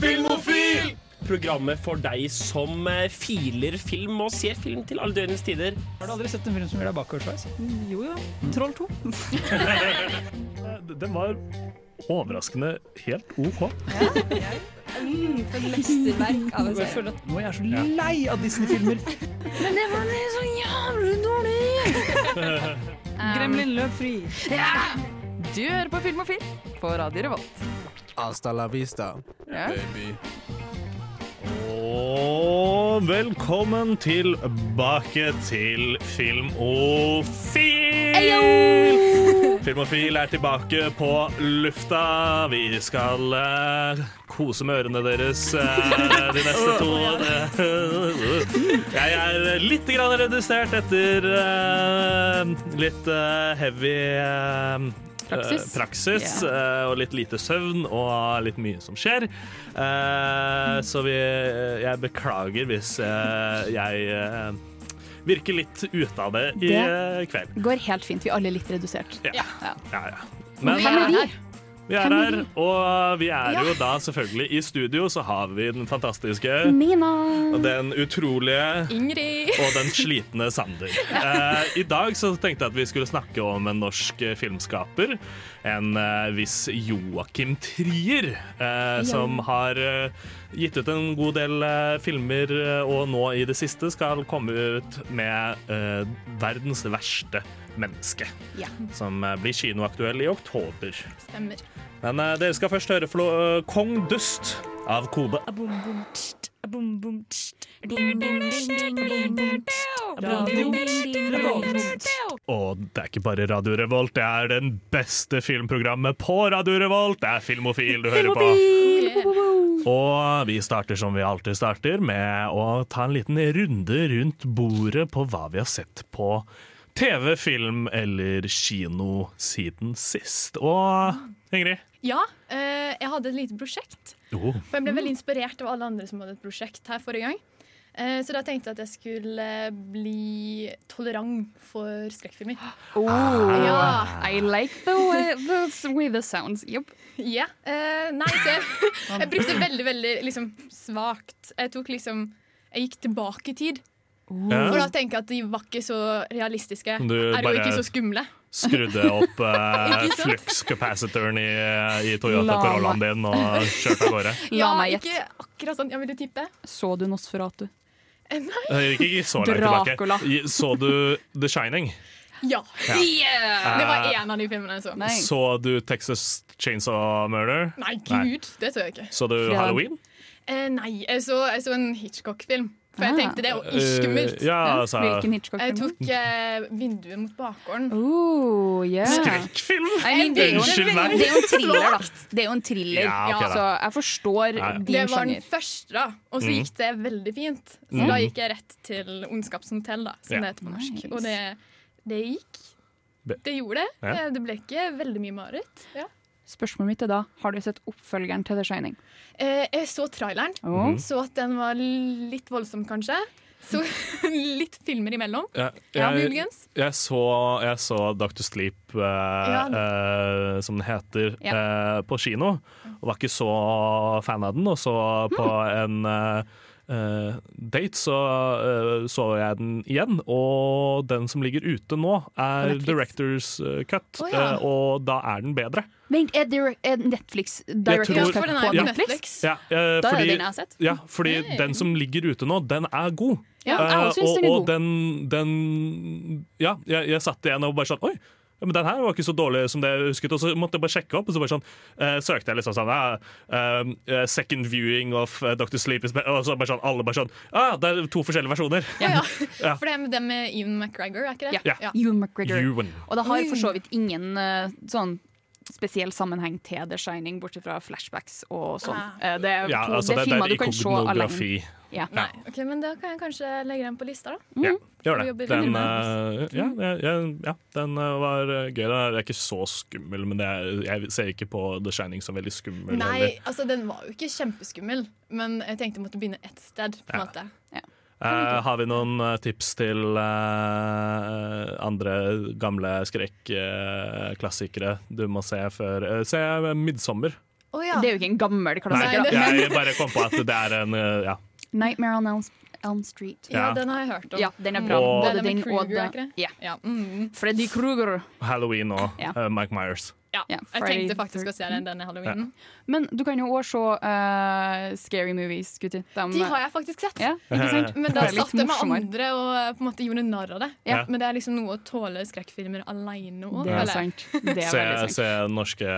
Filmofil! Programmet for deg som eh, filer film og ser film til alle døgnets tider. Har du aldri sett en film som gjør deg bakoversveis? Jo jo. Troll 2. Den var overraskende helt OK. Mm, av en Jeg serie. føler at nå er jeg så lei av Disney-filmer. Men det var så jævlig dårlig! Gremlin løp fri. Du hører på Film og Film på Radio Revolt. Hasta la vista, Ja. baby. Og velkommen tilbake til Filmofil! Filmofil er tilbake på lufta. Vi skal uh, kose med ørene deres uh, de neste to Jeg er litt grann redusert etter eh, litt heavy Praksis. eh, praksis eh, og litt lite søvn og litt mye som skjer. Mm. så vi, jeg beklager hvis eh, jeg eh, virker litt ute av det i Det- eh, kveld. Går helt fint. Vi er alle litt redusert. Ja. Ja. Ja, ja. Men Hvem er vi? Vi er er her, og vi er jo da selvfølgelig i studio, så har vi den fantastiske Mina. og den utrolige Ingrid. og den slitne Sander. Eh, I dag så tenkte jeg at vi skulle snakke om en norsk eh, filmskaper. En eh, viss Joakim Trier, eh, som har eh, gitt ut en god del eh, filmer, og nå i det siste skal komme ut med 'Verdens verste menneske', Ja. som blir kinoaktuell i oktober. Stemmer. Men uh, dere skal først høre Flo uh, 'Kong Dust' av Kode. Og det er ikke bare Radio Revolt, det er den beste filmprogrammet på Radio Revolt. Det er Filmofil du hører på. Og vi starter som vi alltid starter, med å ta en liten runde rundt bordet på hva vi har sett på TV, film eller kino siden sist. Og Ingrid? Ja, eh, jeg hadde et lite prosjekt. Oh. For jeg ble veldig inspirert av alle andre som hadde et prosjekt her forrige gang. Eh, så da tenkte jeg at jeg skulle bli tolerant for skrekkfilmer. Oh, Ja. I like the way, the way this sounds. Yep. Ja. Uh, nei, så jeg, jeg brukte veldig, veldig liksom svakt. Jeg tok liksom Jeg gikk tilbake i tid. Ja. For da tenker jeg at de var ikke så realistiske. Du er jo ikke så skumle. Skrudde opp eh, flux-capacitoren i, i Toyota La Corollaen din og kjørte av gårde. La Ja, meg gjette. ikke akkurat sånn. Jeg vil du tippe? Så du Nosferatu? Eh, Nei. Eh, Ikke, ikke så langt Dracula. tilbake. Så du The Shining? Ja. Ja. Yeah! Det var én en av de filmene jeg så. Nei. Så du Texas Chainsaw Murder? Nei, gud, det tør jeg ikke. Så du Halloween? Eh, nei, jeg så, jeg så en Hitchcock-film. For jeg Ah. tenkte det er jo skummelt. Uh, ja, altså Hvilken Jeg Hitchcock-film? tok uh, vinduet mot bakgården. Oh, yeah. Skrekkfilm? Unnskyld en, meg. det er jo en thriller, da. Det er jo en thriller, Ja, okay, så jeg forstår Ja. din Det var den første, da. Og så Mm. gikk det veldig fint. Så Mm. da gikk jeg rett til 'Ondskapshotell', da, som Ja. det heter på norsk. Nice. Og det, det gikk. Det- gjorde det. Ja. Eh, Det ble ikke veldig mye mareritt. Ja. Spørsmålet mitt er da, har du sett oppfølgeren til The Shining? Eh, Jeg så traileren. Oh. Så at den var litt voldsom, kanskje. Så litt filmer imellom. Ja, Ja, jeg, muligens. jeg, så, jeg så Dr. Sleep, eh, eh, som den heter, eh, på kino. Og var ikke så fan av den. Og så på en eh, eh, date så eh, så jeg den igjen. Og den som ligger ute nå, er Netflix. Directors eh, cut. oh, ja. eh, og da er den bedre. Vent, er, er Netflix Director's tror- Cut for den på er på Netflix? Netflix. Ja, eh, Da er det den jeg har sett. ja, fordi Hey. den som ligger ute nå, den er god. Ja, jeg Eh, synes og, den er og den, den Ja, jeg, jeg satt igjen og bare sånn Oi! Ja, men den her var ikke så dårlig som det jeg husket. Og så måtte jeg bare sjekke opp, og så bare sånn, uh, søkte jeg liksom sånn uh, uh, Second viewing of Dr. Sleep is. Og så bare sånn, alle bare sånn ah, Det er to forskjellige versjoner. Ja, ja. Ja. For det er med dem med Ewan McGregor, er ikke det? Ja. Ewan McGregor. Ewan. Og det har for så vidt ingen sånn spesiell sammenheng til The Shining, bortsett fra flashbacks og sånn. Ah. Eh, Det er, Ja, to, altså, det er det, filmer du kan se alene. Ja. Nei, ok, Men da kan jeg kanskje legge den på lista, da. Ja, gjør det. Den, eh, ja, ja, ja, ja, den eh, var gøy. Den er ikke så skummel, men det er, jeg ser ikke på The Shining som veldig skummel. Nei, eller. altså den var jo ikke kjempeskummel, men jeg tenkte jeg måtte begynne ett sted. på en Ja. Eh, har vi noen eh, tips til uh, andre gamle skrekkklassikere du må se før Se 'Midsommer'. Oh, ja. Det er jo ikke en gammel klassiker. Nei, jeg bare kom på at det er en ja. Nightmare on Elm, Elm Street. ja, Ja. den har jeg hørt om. Ja, den er bra. Og- Både den den og det? Ja. Ja. Mm. Freddy Kruger. Halloween og Ja. uh, Mike Myers. ja. yeah, Jeg tenkte faktisk å se den denne halloweenen. Men du kan jo òg se uh, scary movies, gutter. De, De har jeg faktisk sett. Yeah, ikke sant? Men da satt jeg med andre og på en måte gjorde narr av det. Ja. Men det er liksom noe å tåle skrekkfilmer aleine òg. Det er sant. Det er Se, sant. se norske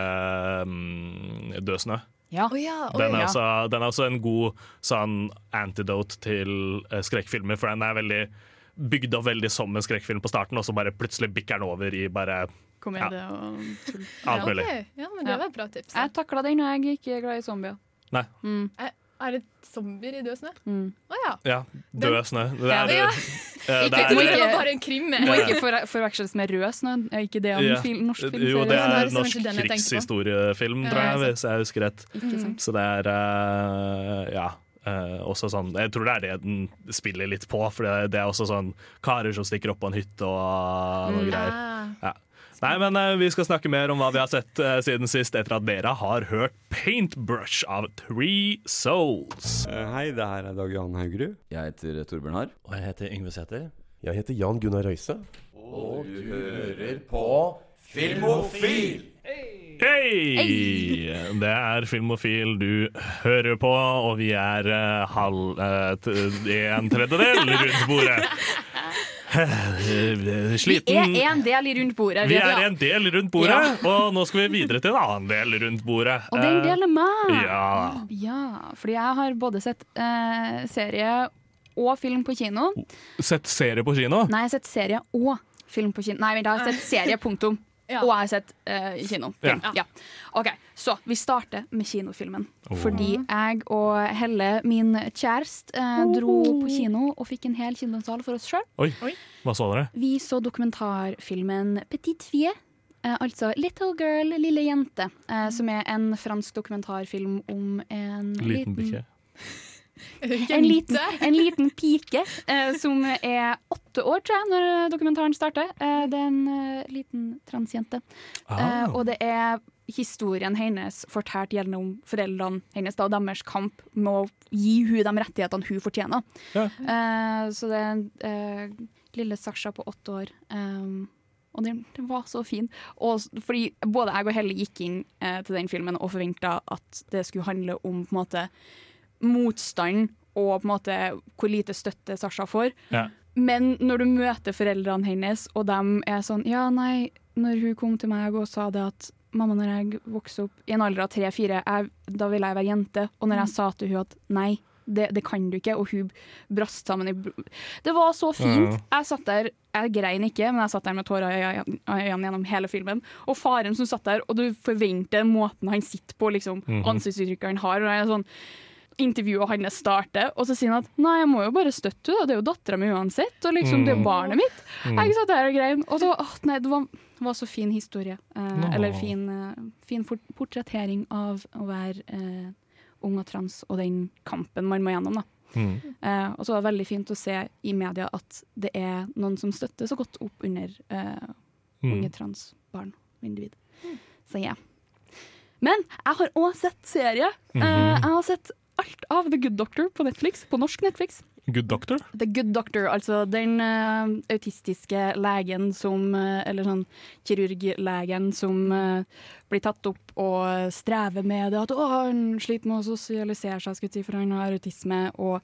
um, Død snø. Ja. Oh, ja, Oh, Den er, ja. også, den er også en god sånn antidote til eh, skrekkfilmer, for den er veldig bygd opp veldig som en skrekkfilm på starten, og så bare plutselig bikker den over i bare Komedie og tull. alt Ja, mulig. ok. ja, men det Ja. var et bra tips. Jeg takla den, og jeg er ikke glad i zombier. Nei. Mm, Er det zombier i Død snø? mm. oh, ja. Ja, død snø. Det Ja, er, ja. eh, det er, det var bare en krim. Må jeg. ikke for, forveksles med Rød snø. Er ikke det en Ja. film, norsk film? jo, det er norsk krigshistoriefilm, Ja, tror jeg, hvis jeg husker rett. Mm. Så det er eh, ja. eh, også sånn, jeg tror det er det den spiller litt på, for det, det er også sånn karer som stikker opp på en hytte og noe greier. Ah. Ja. Nei, men uh, Vi skal snakke mer om hva vi har sett uh, siden sist, etter at dere har hørt 'Paintbrush' av Three Souls. Eh, Hei, det her er Dag Jan Haugerud. Jeg heter Torbjørn Harr. Og jeg heter Yngve Sæther. Jeg heter Jan Gunnar Røise. Og du hører på Filmofil! Hei! Det er Filmofil du hører på, og vi er uh, halv uh, t- en tredjedel rundt bordet. Vi er en del rundt bordet. Vi er en del rundt bordet, og nå skal vi videre til en annen del rundt bordet. Og den Eh, deler meg. Ja. Ja, fordi jeg har både sett eh, serie og film på kino. Sett serie på kino? Nei, jeg har sett serie og film på kino. Nei, vent, jeg har sett serie, punktum. Ja. Og jeg har sett uh, kino. Ja. Ja. OK, så vi starter med kinofilmen. Oh. Fordi jeg og Helle, min kjæreste, uh, dro på kino og fikk en hel kinosal for oss sjøl. Oi, Oi. hva så dere? Vi så dokumentarfilmen Petite Fie. Eh, altså Little Girl, lille jente. Eh, som er en fransk dokumentarfilm om en Liten bikkje. En liten, en liten pike eh, som er åtte år, tror jeg, når dokumentaren starter. Eh, det er en eh, liten transjente. Eh, Ah. og det er historien hennes fortalt gjennom foreldrene hennes da, og deres kamp med å gi hun de rettighetene hun fortjener. Ja. Eh, så det er eh, lille Sasha på åtte år. Um, og den, den var så fin. Og, fordi både jeg og Helle gikk inn eh, til den filmen og forventa at det skulle handle om på en måte motstand og på en måte hvor lite støtte Sasha får. Ja. Men når du møter foreldrene hennes, og de er sånn Ja, nei, når hun kom til meg og sa det at mamma, når jeg vokste opp i en alder av tre-fire, da ville jeg være jente. Og når jeg sa til hun at nei, det, det kan du ikke, og hun brast sammen i Det var så fint. Jeg satt der, jeg grein ikke, men jeg satt der med tårer i øynene gjennom hele filmen. Og faren som satt der, og du forventer måten han sitter på, liksom, ansiktsuttrykket han har. Og jeg er sånn intervjuet hans starter, og så sier han at nei, jeg må jo bare støtte henne, det er jo dattera mi uansett, og liksom, det er jo barnet mitt. Jeg satt der og grein, og så, åh, nei, det var, var så fin historie. Eh, no. Eller fin, eh, fin portrettering av å være eh, ung og trans, og den kampen man må gjennom. da. Mm. Eh, og så var det veldig fint å se i media at det er noen som støtter så godt opp under eh, Mm. unge trans barn og individ. Så ja. Men jeg har òg sett serie. Eh, Mhm. jeg har sett alt av The Good Doctor på Netflix, på norsk Netflix. Good Doctor? The Good Doctor, altså den uh, autistiske legen som uh, Eller sånn kirurglegen som uh, blir tatt opp og strever med det. At å, han sliter med å sosialisere seg, skulle jeg si, for han har autisme. Og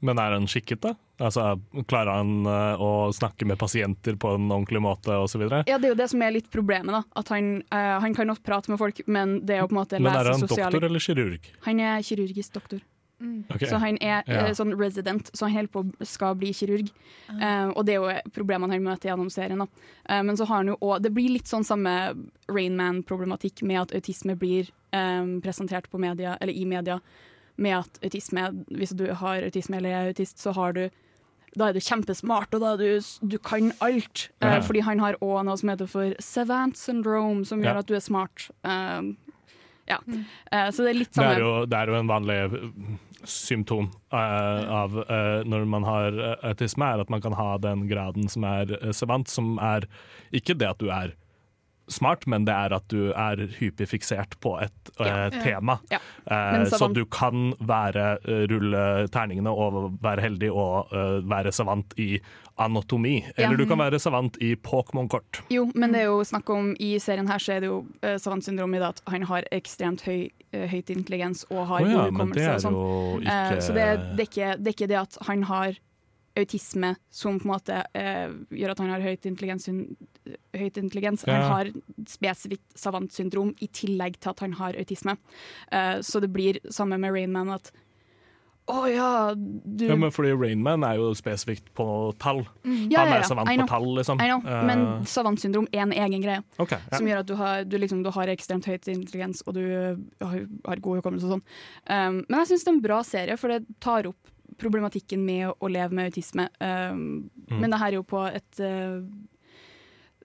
Men er han skikket, da? Altså, Klarer han eh, å snakke med pasienter på en ordentlig måte osv.? ja, det er jo det som er litt problemet. da At han, uh, han kan nok prate med folk, men det er jo på en måte Men er han sosiale doktor eller kirurg? Han er kirurgisk doktor. Ok. Så han er Ja. eh, sånn resident, så han holder på å skal bli kirurg. Uh, og det er jo problemene han møter gjennom serien. Da. Eh, men så har han jo også, det blir litt sånn samme Rainman-problematikk med at autisme blir um, presentert på media, eller i media med at autisme, hvis du har autisme eller er autist, så har du da er du kjempesmart, og da er du, du kan alt. Eh, fordi han har òg noe som heter for savant syndrome, som Ja. gjør at du er smart. Eh, ja. Eh, så det er litt Det er, jo, det er jo en vanlig eh, symptom eh, av eh, når man har eh, autisme, er at man kan ha den graden som er eh, savant, som er ikke det at du er smart, men det er at du er hyperfiksert på et eh, tema. Ja. Eh, så du kan være, eh, rulle terningene og være heldig og uh, være savant i anatomi. Ja. Eller du kan være savant i Pokémon-kort. Jo, men det er jo snakk om i serien her så er det jo uh, savantsyndrom i det at han har ekstremt høy, høyt intelligens og har oh, ja, god hukommelse og sånn. Eh, så det, det, er ikke, det er ikke det at han har autisme som på en måte eh, gjør at han har høyt intelligens. Høyt intelligens. Ja. Han har spesifikt savantsyndrom i tillegg til at han har autisme. Eh, så det blir samme med Rainman at å ja, du Ja, men fordi Rainman er jo spesifikt på tall. Ja, Han er ja, savant på tall, liksom. I know. Eh, Men savantsyndrom er en egen greie. Okay, Ja. Som gjør at du har, du liksom, du har ekstremt høyt intelligens og du har, har god hukommelse og sånn. Um, men jeg syns det er en bra serie, for det tar opp problematikken med å, leve med autisme. Um, Mm. Men det her er jo på et uh,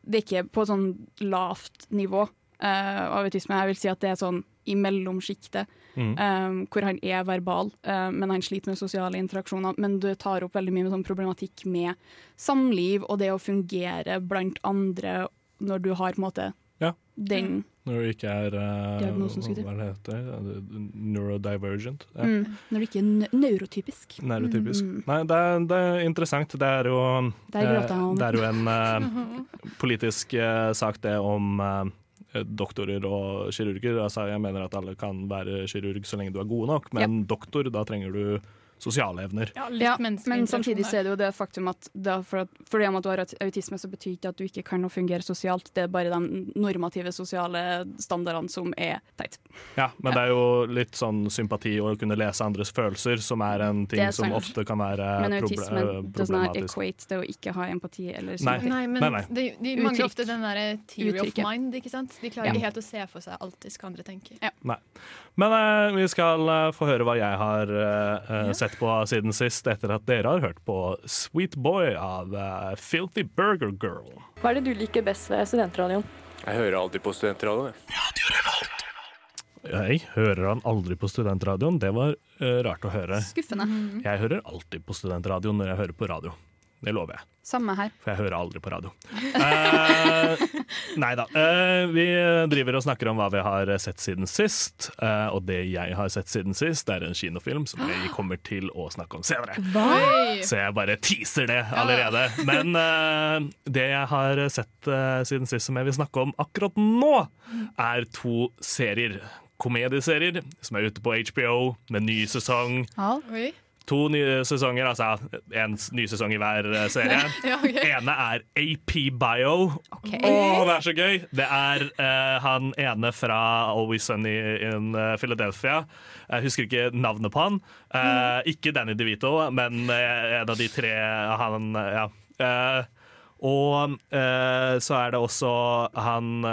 Det er ikke på et sånn lavt nivå uh, av autisme. Jeg vil si at det er sånn i mellomsjiktet, Mm. um, hvor han er verbal, uh, men han sliter med sosiale interaksjoner. Men du tar opp veldig mye med sånn problematikk med samliv og det å fungere blant andre når du har på en måte Ja. den Når du ikke er eh, Diagnosen, skulle Hva er det heter Neurodivergent. Ja. mm, Når du ikke er neurotypisk. Neurotypisk. Mm. Nei, det er, det er interessant. Det er jo, det er eh, det er jo en eh, politisk sak, det om doktorer og kirurger. Altså, jeg mener at alle kan være kirurg så lenge du er god nok, men doktor, da trenger du sosiale evner. Ja, litt Ja, men samtidig er det jo det faktum at det, for at fordi om at du har autisme, så betyr ikke at du ikke kan fungere sosialt. Det er bare de normative sosiale standardene som er teit. Ja, men det er jo litt sånn sympati og å kunne lese andres følelser som er en ting er som ofte kan være Men autisme eh, does not problematisk. equate det å ikke ha empati eller Nei. sympati. Nei, men Nei, nei. De, de mangler Uttrykk. ofte den der theory of mind. ikke sant? De klarer Ja. ikke helt å se for seg alt alltid hva andre tenker. Men eh, vi skal eh, få høre hva jeg har eh, eh, sett på siden sist, etter at dere har hørt på Sweet Boy av eh, Filthy Burger Girl. Hva er det du liker best ved studentradioen? Jeg hører alltid på studentradioen. Jeg hører han aldri på studentradioen, det var eh, rart å høre. Skuffende. Jeg hører alltid på studentradioen når jeg hører på radio. Det lover jeg, Samme her. for jeg hører aldri på radio. Eh, nei da. Eh, vi driver og snakker om hva vi har sett siden sist. eh, og det jeg har sett siden sist, det er en kinofilm som jeg kommer til å snakke om senere. Hva? Så jeg bare teaser det allerede. Men eh, det jeg har sett eh, siden sist som jeg vil snakke om akkurat nå, er to serier. Komedieserier som er ute på HBO med ny sesong. Oi. To nye sesonger, altså en ny sesong i hver eh, serie. Ja, okay. ene er AP Bio. Å, det er så gøy! Det er uh, han ene fra Always Sunny in eh, Philadelphia. Jeg husker ikke navnet på han. Uh, Ikke Danny DeVito, men uh, en av de tre han Ja. Og så er det også han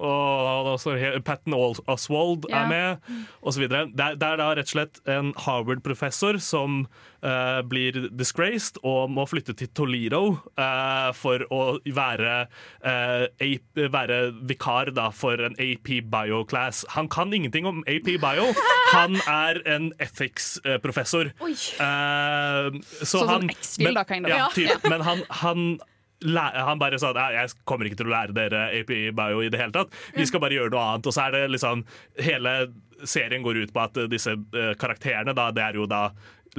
og Patten Patton Oswald er med, osv. Det, er- det er da rett og slett en Harvard-professor som eh, blir disgraced og må flytte til Toledo eh, for å være, eh, AP, være vikar da, for en AP Bio-class. Han kan ingenting om AP Bio. Han er en ethics-professor. Oi. Eh, så Sånn som han, X-Fill da, kind of. Ja, typ, men han, han han bare sa at jeg kommer ikke til å lære dere AP Bio i det hele tatt. Vi skal bare gjøre noe annet. Og så er det liksom Hele serien går ut på at disse eh, karakterene, da, det er jo da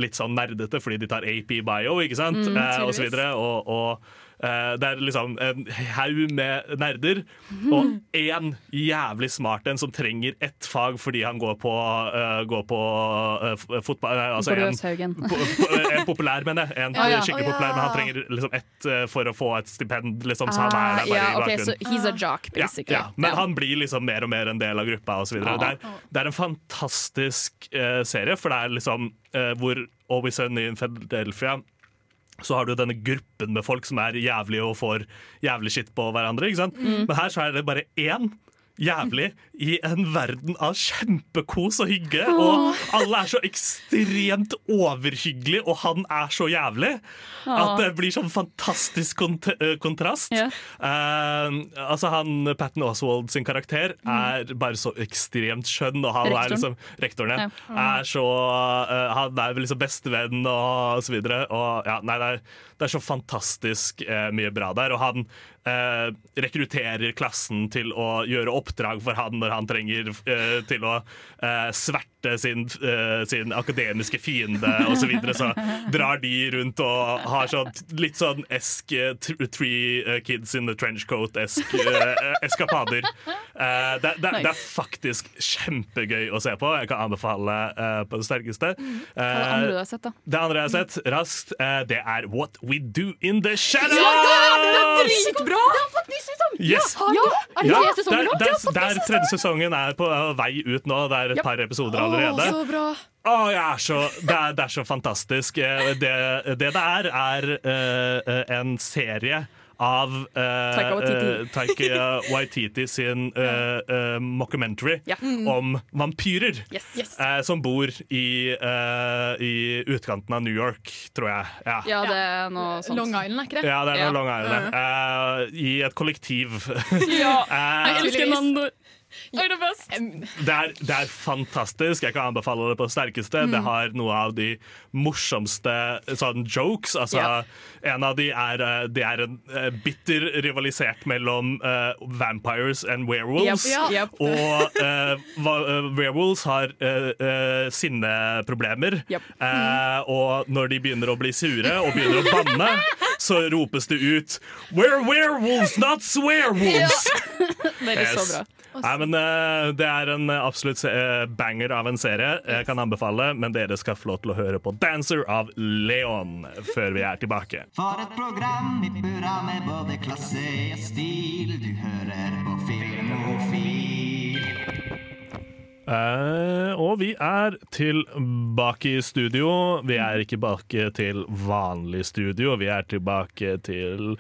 litt sånn nerdete fordi de tar AP Bio, ikke sant? Mm, eh, og så videre. Og, og det er liksom en haug med nerder, og én jævlig smart en som trenger ett fag fordi han går på, uh, går på uh, fotball uh, altså en- po- en populær, mener jeg. En Ja, ja. skikkelig oh, ja. populær, men han trenger liksom ett eh, for å få et stipend. Liksom, så han er Ah, der bare ja, i ok, bakgrunnen. så he's a jock, basically. Men han blir liksom mer og mer en del av gruppa osv. Ja. Det, er- det er en fantastisk eh, serie, for det er liksom eh, hvor Always Sunny in Philadelphia så har du denne gruppen med folk som er jævlige og får jævlig skitt på hverandre. ikke sant? Mm. Men her så er det bare én jævlig i en verden av kjempekos og hygge. Og alle er så ekstremt overhyggelige, og han er så jævlig. At det blir sånn fantastisk kont eh, kontrast. Yeah. Uh, altså han Patton Oswald sin karakter er bare så ekstremt skjønn, og han er Rektoren. liksom rektoren, ja. er så uh, Han er liksom bestevenn og så videre. Og ja, nei, det er, det er så fantastisk uh, mye bra der. Og han eh, rekrutterer klassen til å gjøre oppdrag for han når han trenger eh, til å eh, sverte sin, uh, sin akademiske fiende osv. Så, videre. så drar de rundt og har sånn litt sånn esk eh, Three eh, Kids in the Trench Coat-esk uh, eskapader. Uh, det, det, det er faktisk kjempegøy å se på. Jeg kan anbefale eh, på det sterkeste. Hva er det andre du har sett, da? Det andre jeg har sett, raskt, eh, det er What We Do In The Shadows! Dritbra! Det har fått ny sesong! Yes. Ja, er det Ja, tre sesonger der, nå? der, der tredje sesongen er på vei ut nå. Det er et Ja. par episoder allerede. så bra. Å, jeg er så, det, er, det er så fantastisk. Eh, Det det, det er, er eh, en serie av uh, Taika Waititi. Taika Waititi sin uh, uh, mockumentary Ja. Mm. om vampyrer. Yes. Yes. som bor i, i utkanten av New York, tror jeg. Ja. Ja, det er noe sånt. Long Island, er ikke det? Ja, det er Ja. Long Island. Eh, I et kollektiv. Ja, jeg elsker tydeligvis. Er det det, er, det er fantastisk. Jeg kan anbefale det på det sterkeste. Mm. Det har noe av de morsomste sånn jokes. Altså, yeah. En av de er, eh, det er en eh, bitter rivalisert mellom uh, vampires and werewolves. Yep, yep. Og uh, werewolves har uh, sinneproblemer. Yep. Mm. og når de begynner å bli sure og begynner å banne, så ropes det ut We're werewolves, not swearwolves! Det er så bra. Nei, men uh, Det er en eh, absolutt eh, banger av en serie. Jeg kan anbefale, men dere skal få lov til å høre på 'Dancer' av Leon før vi er tilbake. For et program i burra med både klasse og stil. Du hører på Filmofil. Uh, og vi er tilbake i studio. Vi er ikke tilbake til vanlig studio, vi er tilbake til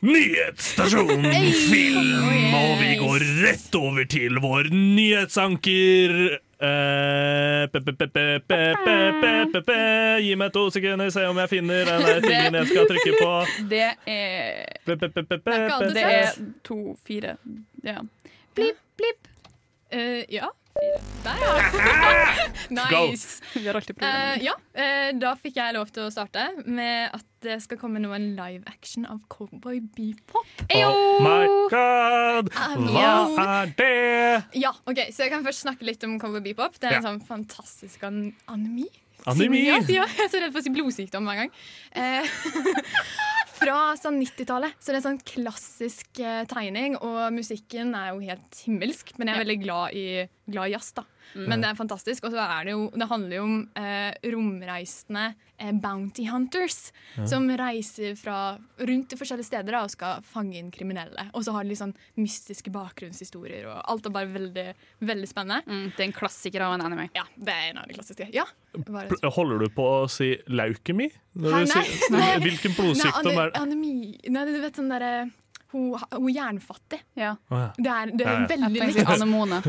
Nyhetsstasjonen film! Og vi går rett over til vår nyhetsanker. Gi meg to sekunder, se om jeg finner den tingen jeg skal trykke på. Det er Det er to, fire. Ja. Blipp, blipp. Ja. Der, ja. nice. Vi har alltid problemer. Uh, ja, uh, da fikk jeg lov til å starte med at det skal komme noen live action av Cowboy Bebop. Oh my god! Hva er det? Ja, ok, Så jeg kan først snakke litt om Cowboy Bebop. Det er en Ja. sånn fantastisk an. Anemi? Ja, jeg er så redd for å si blodsykdom hver gang. Eh, fra sånn 90-tallet. Så det er sånn klassisk eh, tegning, og musikken er jo helt himmelsk. Men jeg er veldig glad i, glad i jazz, da. Men det er fantastisk. Og så er det jo Det handler jo om eh, romreisende eh, bounty hunters Ja. som reiser fra rundt i forskjellige steder da, og skal fange inn kriminelle. Og så har de litt sånn mystiske bakgrunnshistorier, og alt er bare veldig, veldig spennende. det er en klassiker av en anime. Ja, det er en av de klassiske. Ja. Holder du på å si leukemi? Hæ, nei. sier, Nei. hvilken blodsykdom Nei, er det? Anemi Nei, du vet sånn derre hun, hun er jernfattig. Ja. Det er, det er Ja, ja. veldig Jeg tenkte anemone.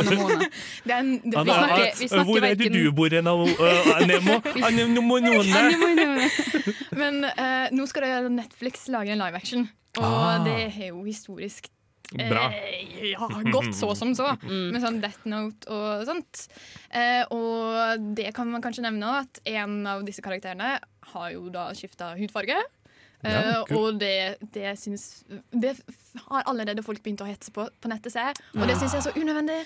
Anemone. Det er en, det, Anna, snakker- vi snakker Hvor er det du bor hen, uh, Nemo? Anemonone. Men uh, nå skal det Netflix lage en live action, og Ah. det er jo historisk eh, ja, godt så som så, med sånn Death Note og sånt. Eh, og det kan man kanskje nevne at en av disse karakterene har jo da skifta hudfarge. Eh, Ja, kult. og det, det syns Det har allerede folk begynt å hetse på på nettet, ser jeg. Og det syns jeg er så unødvendig.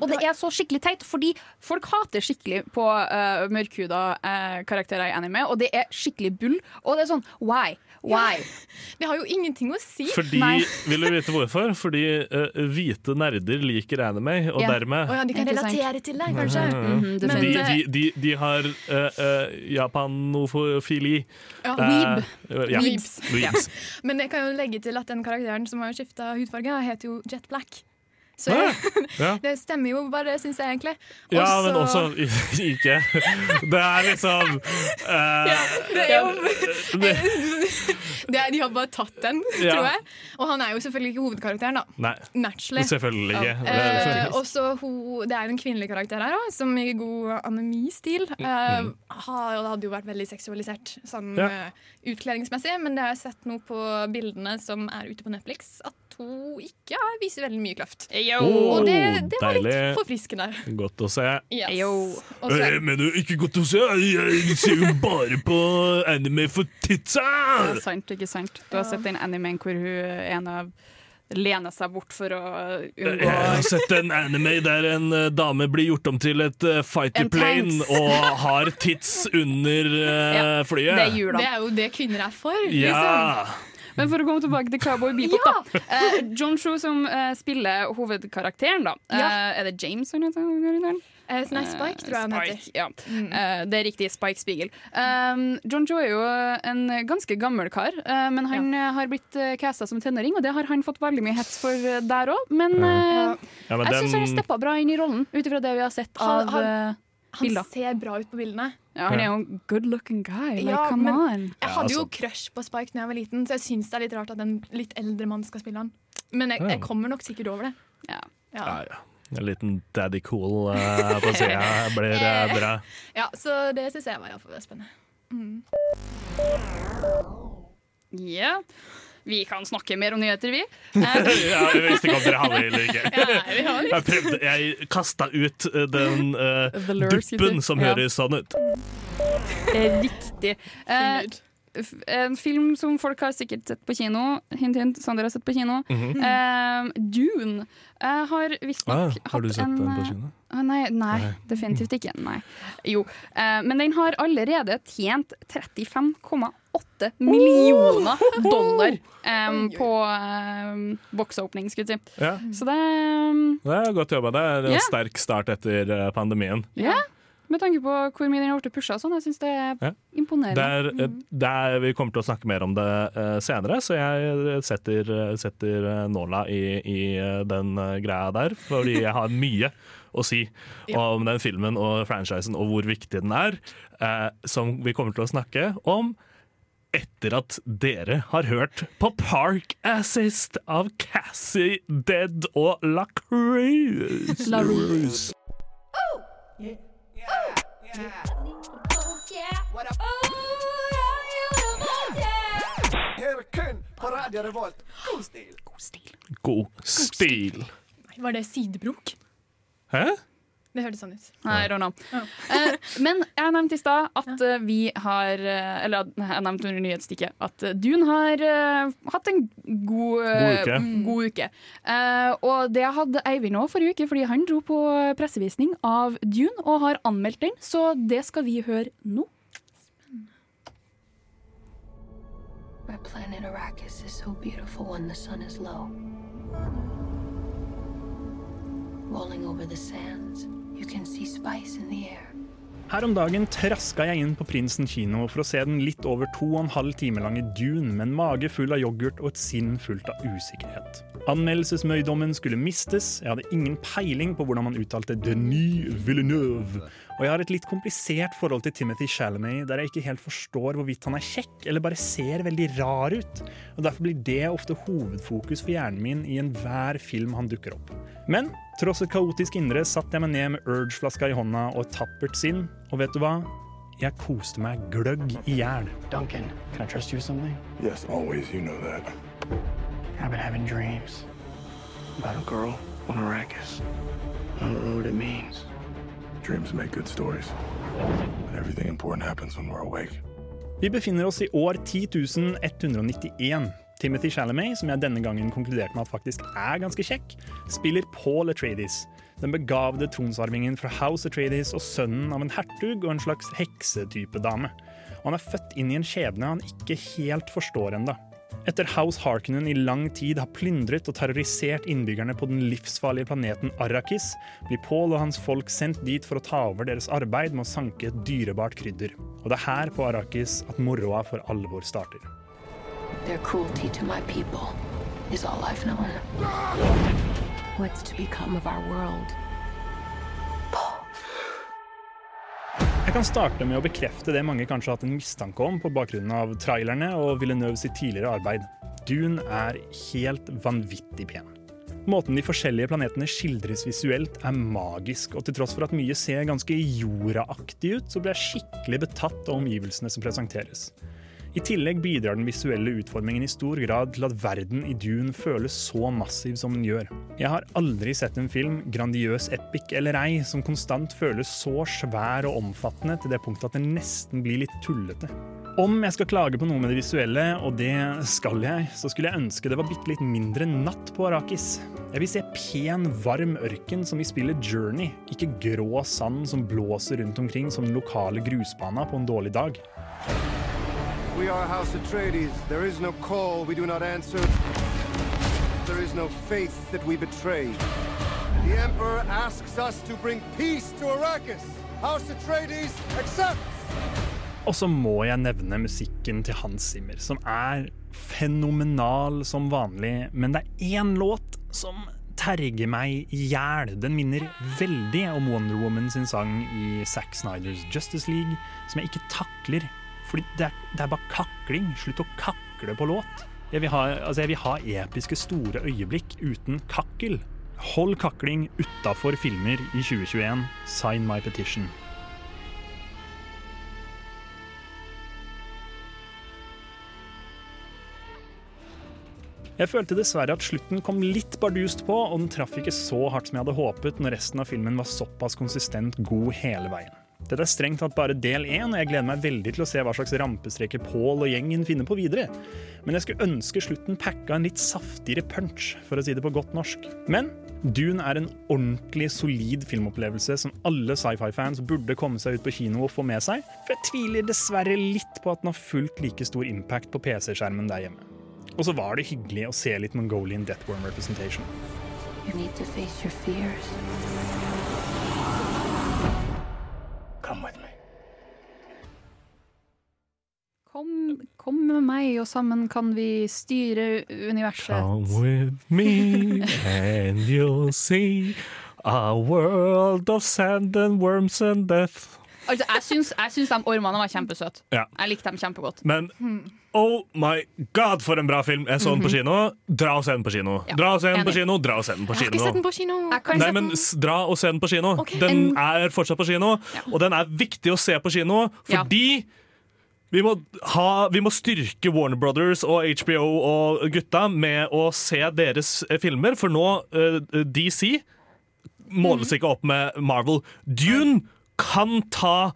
Og det er så skikkelig teit, fordi folk hater skikkelig på uh, mørkhuda uh, karakterer i anime, og det er skikkelig bull. Og det er sånn why? Why? Det har jo ingenting å si. Fordi, vil du vite hvorfor? Fordi uh, hvite nerder liker anime, og Ja. dermed oh, ja, de kan relatere til deg, kanskje. Mhm. Mhm, de, Men, de, de, de har uh, uh, japanofili. Ja, weeb. ja, Weebs. weebs. Men jeg kan jo legge til at den karakteren som har skifta hudfarge, heter jo Jet Black. Så ja. det stemmer jo bare, syns jeg egentlig. Ja, men også ikke. Det er liksom eh, det er jo det, det er, De har bare tatt den, Ja. tror jeg. Og han er jo selvfølgelig ikke hovedkarakteren, da. Nei, Naturally. selvfølgelig ikke. Det Eh, er- og så Det er jo en kvinnelig karakter her òg, som i god anemistil uh, Mm. det hadde jo vært veldig seksualisert sånn Ja. eh, utkledningsmessig, men det har jeg sett nå på bildene som er ute på Netflix, at to ikke er- viser veldig mye kløft. Oh, og det, det var litt forfriskende. Godt å se. Yes. Og så- Eh, Men det er ikke godt å se. Jeg ser jo bare på anime for titsa! Ja, sant, ikke sant. Du har sett den animen hvor hun ene lener seg bort for å unngå Jeg har sett en anime der en eh, dame blir gjort om til et eh, fighter plane og har tits under eh, Ja, flyet. det er. Det er jo det kvinner er for. Ja. Men for å komme tilbake til Cowboy Bebop, da. Eh, John Cho som eh, spiller hovedkarakteren, da. Ja. Eh, er det James han heter? Eh, nei, Spike, tror jeg han heter. Spike, ja. Eh, det er riktig. Spike Spiegel. Um, John Cho er jo en ganske gammel kar, eh, men han ja. har blitt uh, casta som tenåring, og det har han fått veldig mye hets for eh, der òg. Men eh, Ja, men jeg syns han har steppa bra inn i rollen, ut ifra det vi har sett Han- av han- eh, Han bilder. ser bra ut på bildene. Ja, han er jo en good looking guy. Like, Ja, come men on. Jeg hadde jo crush på Spike da jeg var liten, så jeg syns det er litt rart at en litt eldre mann skal spille han. Men jeg, jeg kommer nok sikkert over det. Ja. Ja. Ja, ja. En liten daddy cool uh, på sida blir uh, bra. Ja, så det syns jeg var iallfall spennende. Mm. Ja. Vi kan snakke mer om nyheter, vi. ja, Vi visste ikke om dere hadde det eller ikke. Ja, vi har litt. Jeg, prøvde, jeg kasta ut eh, den uh, duppen som Ja. høres sånn ut. Eh, Riktig. Uh, en film som folk har sikkert sett på kino. Hint, hint. Sander har sett på kino. Mm -hmm. uh, Dune uh, har visstnok Ah, har du sett en den på eh, kino? Uh, nei, nei, Nei. definitivt ikke. Nei. Jo. Eh, men den har allerede tjent 35,8 millioner dollar um, på um, box-opening, skulle jeg si. Ja, Så det um, det er godt jobba. Det er en yeah. sterk start etter eh, pandemien. Ja. Med tanke på hvor mye den har blitt pusha, sånn, jeg syns det er Ja. imponerende. Der, er, eh, det er, vi kommer til å snakke mer om det eh, senere, så jeg setter, setter eh, nåla i, i den greia der. Fordi jeg har mye å si om den filmen og franchisen og hvor viktig den er, som vi kommer til å snakke om etter at dere har hørt på Park Assist av Cassie Dead og La Cruz. La Cruz. Her kun på Radio Revolt. God stil. God stil. Var det sidebrok? Hæ? Det hørtes sånn ut. I don't know. Eh, men jeg nevnte i stad at eh, vi har eh, Eller jeg nevnte under nyhetsstikket at Dune har hatt en god, God uke. mm, god uke. Eh, og det hadde Eivind òg forrige uke, fordi han dro på pressevisning av Dune og har anmeldt den, så det skal vi høre nå. My planet Arrakis is so beautiful when the sun is low. Rolling over the sands, Her om dagen traska jeg inn på Prinsen kino for å se den litt over to og en halv time lange Dune med en mage full av yoghurt og et sinn fullt av usikkerhet. Anmeldelsesmøydommen skulle mistes, jeg hadde ingen peiling på hvordan man uttalte Denis Villeneuve, og jeg har et litt komplisert forhold til Timothy Chalamet, der jeg ikke helt forstår hvorvidt han er kjekk eller bare ser veldig rar ut. Og Derfor blir det ofte hovedfokus for hjernen min i enhver film han dukker opp. Men tross et kaotisk indre satt jeg meg ned med Urge-flaska i hånda og et tappert sinn, og vet du hva? Jeg koste meg gløgg i hjel. Duncan, can I trust you with something? Yes, always. You know that. I've been having dreams about a girl on Arrakis. I don't know what it means. Dreams make good stories. But everything important happens when we're awake. Vi befinner oss i år 10191. Timothy Chalamet, som jeg denne gangen konkluderte med at faktisk er ganske kjekk, spiller Paul Atreides, den begavede tronsarvingen fra House Atreides og sønnen av en hertug og en slags heksetype dame. Og han er født inn i en skjebne han ikke helt forstår enda. Etter House Harkonnen i lang tid har plyndret og terrorisert innbyggerne på den livsfarlige planeten Arrakis, blir Paul og hans folk sendt dit for å ta over deres arbeid med å sanke et dyrebart krydder. Og det er her på Arrakis at moroa for alvor starter. Their cruelty to my people is all I've known. What's to become of our world? Jeg kan starte med å bekrefte det mange kanskje har hatt en mistanke om på bakgrunn av trailerne og Villeneuve sitt tidligere arbeid. Dune er helt vanvittig pen. Måten de forskjellige planetene skildres visuelt er magisk, og til tross for at mye ser ganske jordaaktig ut, så blir jeg skikkelig betatt av omgivelsene som presenteres. I tillegg bidrar den visuelle utformingen i stor grad til at verden i Dune føles så massiv som den gjør. Jeg har aldri sett en film, grandiøs epic eller ei, som konstant føles så svær og omfattende til det punktet at den nesten blir litt tullete. Om jeg skal klage på noe med det visuelle, og det skal jeg, så skulle jeg ønske det var bitte litt mindre natt på Arakis. Jeg vil se pen, varm ørken som i spillet Journey, ikke grå sand som blåser rundt omkring som den lokale grusbana på en dårlig dag. We are House Atreides. There is no call we do not answer. There is no faith that we betray. The Emperor asks us to bring peace to Arrakis. House Atreides accepts! Og så må jeg nevne musikken til Hans Zimmer, som er fenomenal som vanlig. Men det er én låt som terger meg i hjel. Den minner veldig om Wonder Woman sin sang i Zack Snyders Justice League, som jeg ikke takler. Fordi det er, det er bare kakling. Slutt å kakle på låt. Jeg vil, ha, altså jeg vil ha episke, store øyeblikk uten kakkel. Hold kakling utafor filmer i 2021. Sign my petition. Jeg følte dessverre at slutten kom litt bardust på, og den traff ikke så hardt som jeg hadde håpet når resten av filmen var såpass konsistent god hele veien. Dette er strengt tatt bare del én, og jeg gleder meg veldig til å se hva slags rampestreker Paul og gjengen finner på videre. Men jeg skulle ønske slutten packa en litt saftigere punch, for å si det på godt norsk. Men Dune er en ordentlig solid filmopplevelse som alle sci-fi-fans burde komme seg ut på kino og få med seg, for jeg tviler dessverre litt på at den har fullt like stor impact på PC-skjermen der hjemme. Og så var det hyggelig å se litt Mongolian Deathworm representation. You need to face your fears. Come with me. Kom, kom med meg, og sammen kan vi styre universet. Come with me and you'll see a world of sand and worms and death. Altså, jeg syns, jeg syns de ormene var kjempesøte. Ja. Jeg likte dem kjempegodt. Men oh my god, for en bra film! Jeg så den på Mhm. kino. Dra og se den på kino. Ja, Dra og se den på enig. kino, dra og se den på Jeg har ikke sett kino. den på kino. Jeg kan Nei, se men den. s- dra og se den på kino. Ok. Den er fortsatt på kino, og den er viktig å se på kino Ja. fordi vi må, ha, vi må styrke Warner Brothers og HBO og gutta med å se deres eh, filmer, for nå eh, DC måles Mm. ikke opp med Marvel. Dune kan ta,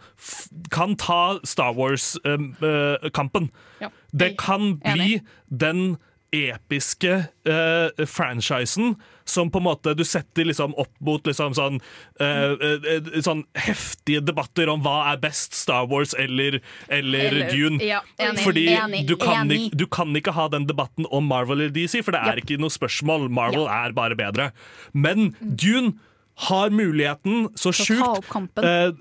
kan ta Star Wars-kampen. Ja. Det kan bli den episke uh, franchisen som på en måte du setter liksom opp mot liksom sånn, uh, uh, sånn heftige debatter om hva er best, Star Wars eller, eller, Eller- Dune. ja, enig, Fordi enig, du, kan enig. Ikke, du kan ikke ha den debatten om Marvel eller DC, for det er yep. ikke noe spørsmål. Marvel er bare bedre. Men Dune har muligheten så sjukt. Eh, eh,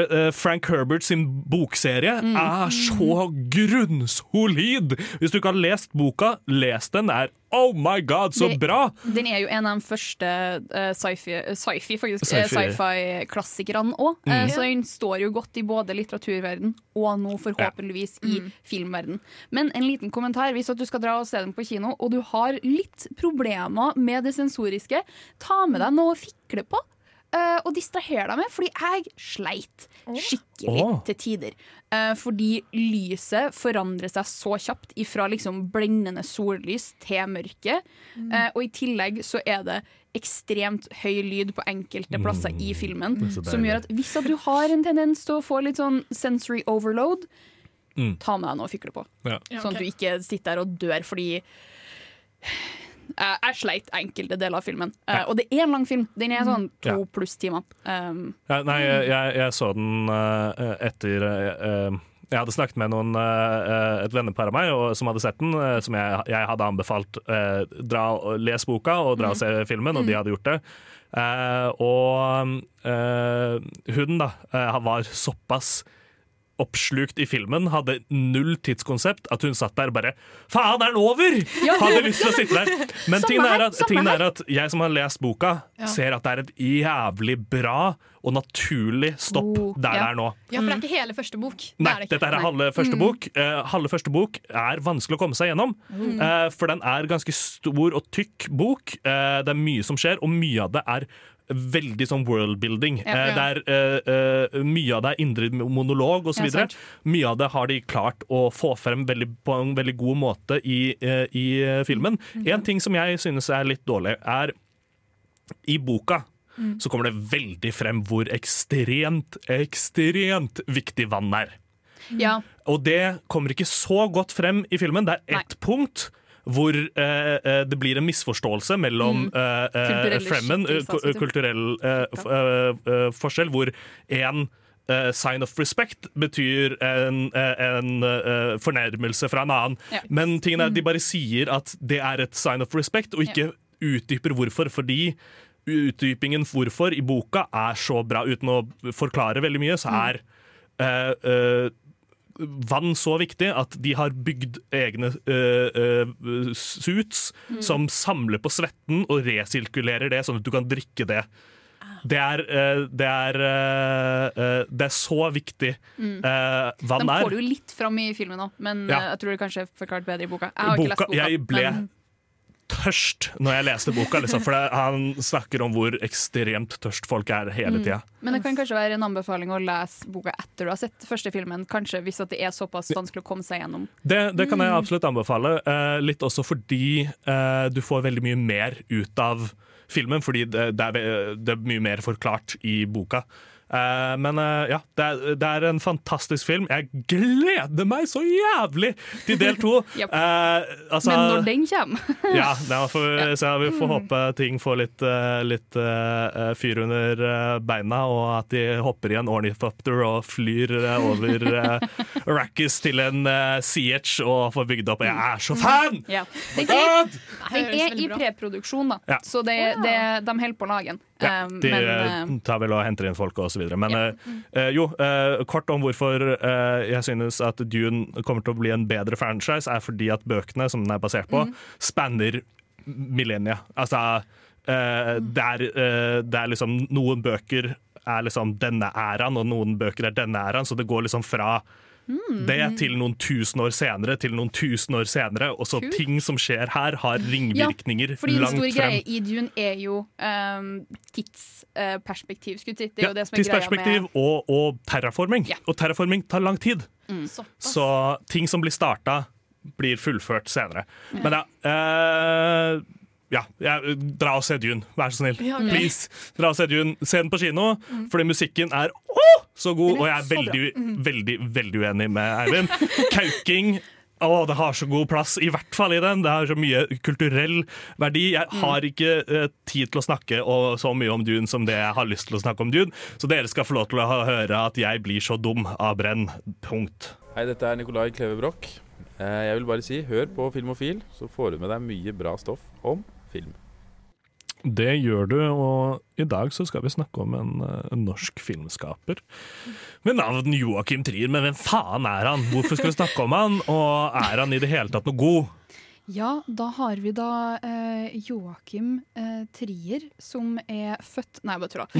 det? Eh, Frank Herbert sin bokserie Mm. er så grunnsolid! Hvis du ikke har lest boka, les den. Det er oh my god, så Det- bra! Den er jo en av de første uh, sci-fi sci-fi, faktisk, Sci-fi. sci-fi-klassikerne òg. Mm. så den står jo godt i både litteraturverden og nå forhåpentligvis i filmverden. Men en liten kommentar. Hvis at du skal dra og se den på kino, og du har litt problemer med det sensoriske, ta med deg noe å fikle på. Eh, og distraher deg med, fordi jeg sleit skikkelig oh. til tider. Uh, fordi lyset forandrer seg så kjapt ifra liksom blendende sollys til mørke. Eh, og i tillegg så er det ekstremt høy lyd på enkelte plasser i filmen. Som gjør at hvis at du har en tendens til å få litt sånn sensory overload, Mm. ta med deg noe å fikle på. Ja. Sånn at du ikke sitter der og dør fordi Jeg sleit enkelte deler av filmen. Eh, og det er en lang film. Den er sånn to pluss timer. Um, nei, jeg, jeg, jeg så den eh, etter eh, eh, Jeg hadde snakket med noen, eh, et vennepar av meg og, som hadde sett den, eh, som jeg, jeg hadde anbefalt eh, dra les boka og dra og se filmen, og de Mm. hadde gjort det. Eh, og eh, hun da eh, var såpass oppslukt i filmen, hadde null tidskonsept, at hun satt der bare Faen, er den over?! Ja. Hadde lyst til å sitte der. Men tingen er, at, tingen er at jeg som har lest boka, Ja. ser at det er et jævlig bra og naturlig stopp Oh, der ja. det er nå. Ja, for det er ikke hele første bok. Det Nei, er det ikke. dette er halve første Mm. bok. Eh, halve første bok er vanskelig å komme seg gjennom. Mm. uh, for den er ganske stor og tykk bok. Uh, det er mye som skjer, og mye av det er veldig sånn worldbuilding. Ja. ja. Der uh, eh, eh, Mye av det er indre monolog osv. Ja, mye av det har de klart å få frem veldig, på en veldig god måte i, uh, i filmen. filmen. -hmm. En ting som jeg synes er litt dårlig, er i boka Mm. så kommer det veldig frem hvor ekstremt, ekstremt viktig vann er. Ja. Og det kommer ikke så godt frem i filmen. Det er ett punkt hvor eh, eh, det blir en misforståelse mellom Mm. eh, fremmen, eh, kulturell eh, eh, forskjell, hvor en Uh, sign of respect betyr en, en uh, fornærmelse fra en annen. Ja. Men tingen er de Mm. bare sier at det er et sign of respect, og ikke utdyper hvorfor. Fordi utdypingen hvorfor i boka er så bra, uten å forklare veldig mye, så Mm. er uh, vann så viktig at de har bygd egne uh, uh, suits Mm. som samler på svetten og resirkulerer det, sånn at du kan drikke det. Det er, eh, det er, det er så viktig Mm. vann er. Den får du jo litt fram i filmen òg, men Ja. jeg tror det kanskje er forklart bedre i boka. Jeg har ikke lest Boka, boka. jeg ble men- tørst når jeg leste boka, liksom, for det, han snakker om hvor ekstremt tørst folk er hele Mm. Men det kan kanskje være en anbefaling å lese boka etter du har sett første filmen. Kanskje hvis at det er såpass vanskelig å komme seg gjennom. Det, det kan jeg Mm. absolutt anbefale. eh, litt også fordi eh, du får veldig mye mer ut av filmen, fordi det, det, er, det er mye mer forklart i boka. Eh, men eh, ja, det er, det er en fantastisk film. Jeg gleder meg så jævlig til del to! yep. Eh, altså- men når den kommer ja, da får vi, se, vi får Mm. håpe ting får litt, litt fyr under beina, og at de hopper i en ornithopter og flyr over uh, Arrakis til en uh, CH og får bygd opp. Jeg er så fan! Ja. Den er, i preproduksjon, da. Ja. Så det, det, de holder på å lage den. Ja, Um, de men eh, eh, tar vel og henter inn folk videre. Men ja. eh, jo, eh, kort om hvorfor eh, jeg synes at Dune kommer til å bli en bedre franchise, er fordi at bøkene som den er basert på, mm. spanner millennia. Altså, eh, det, er, eh, det er liksom Noen bøker er liksom denne æraen, og noen bøker er denne æraen, så det går liksom fra det til noen tusen år senere, til noen tusen år senere. Og så ting som skjer her, har ringvirkninger fordi en langt stor frem. greie i Dune er jo um, tidsperspektiv, skulle jeg si. Det er Ja, jo det som er greia tidsperspektiv med og, og terraforming. Og terraforming tar lang tid. Mm. Så ting som blir starta, blir fullført senere. Men ja, eh, ja, ja, dra og se Dune, vær så snill. Ja. Please. Dra og Se Dune. Se den på kino, Mm. fordi musikken er åh, så god, og jeg er veldig, Mm. veldig, veldig uenig med Eivind. Kauking å, det har så god plass, i hvert fall i den. Det har så mye kulturell verdi. Jeg Mm. har ikke eh, tid til å snakke og, så mye om Dune som det jeg har lyst til å snakke om Dune, så dere skal få lov til å høre at jeg blir så dum av brenn. Punkt. Hei, dette er Nikolai Kleve Broch. Eh, Jeg vil bare si, hør på Filmofil, så får du med deg mye bra stoff om film. Det gjør du, og i dag så skal vi snakke om en, eh, en norsk filmskaper med navn Joakim Trier. Men hvem faen er han? Hvorfor skal vi snakke om han? Og er han i det hele tatt noe god? Ja, da har vi da eh, Joakim eh, Trier, som er født Nei, bare tulla.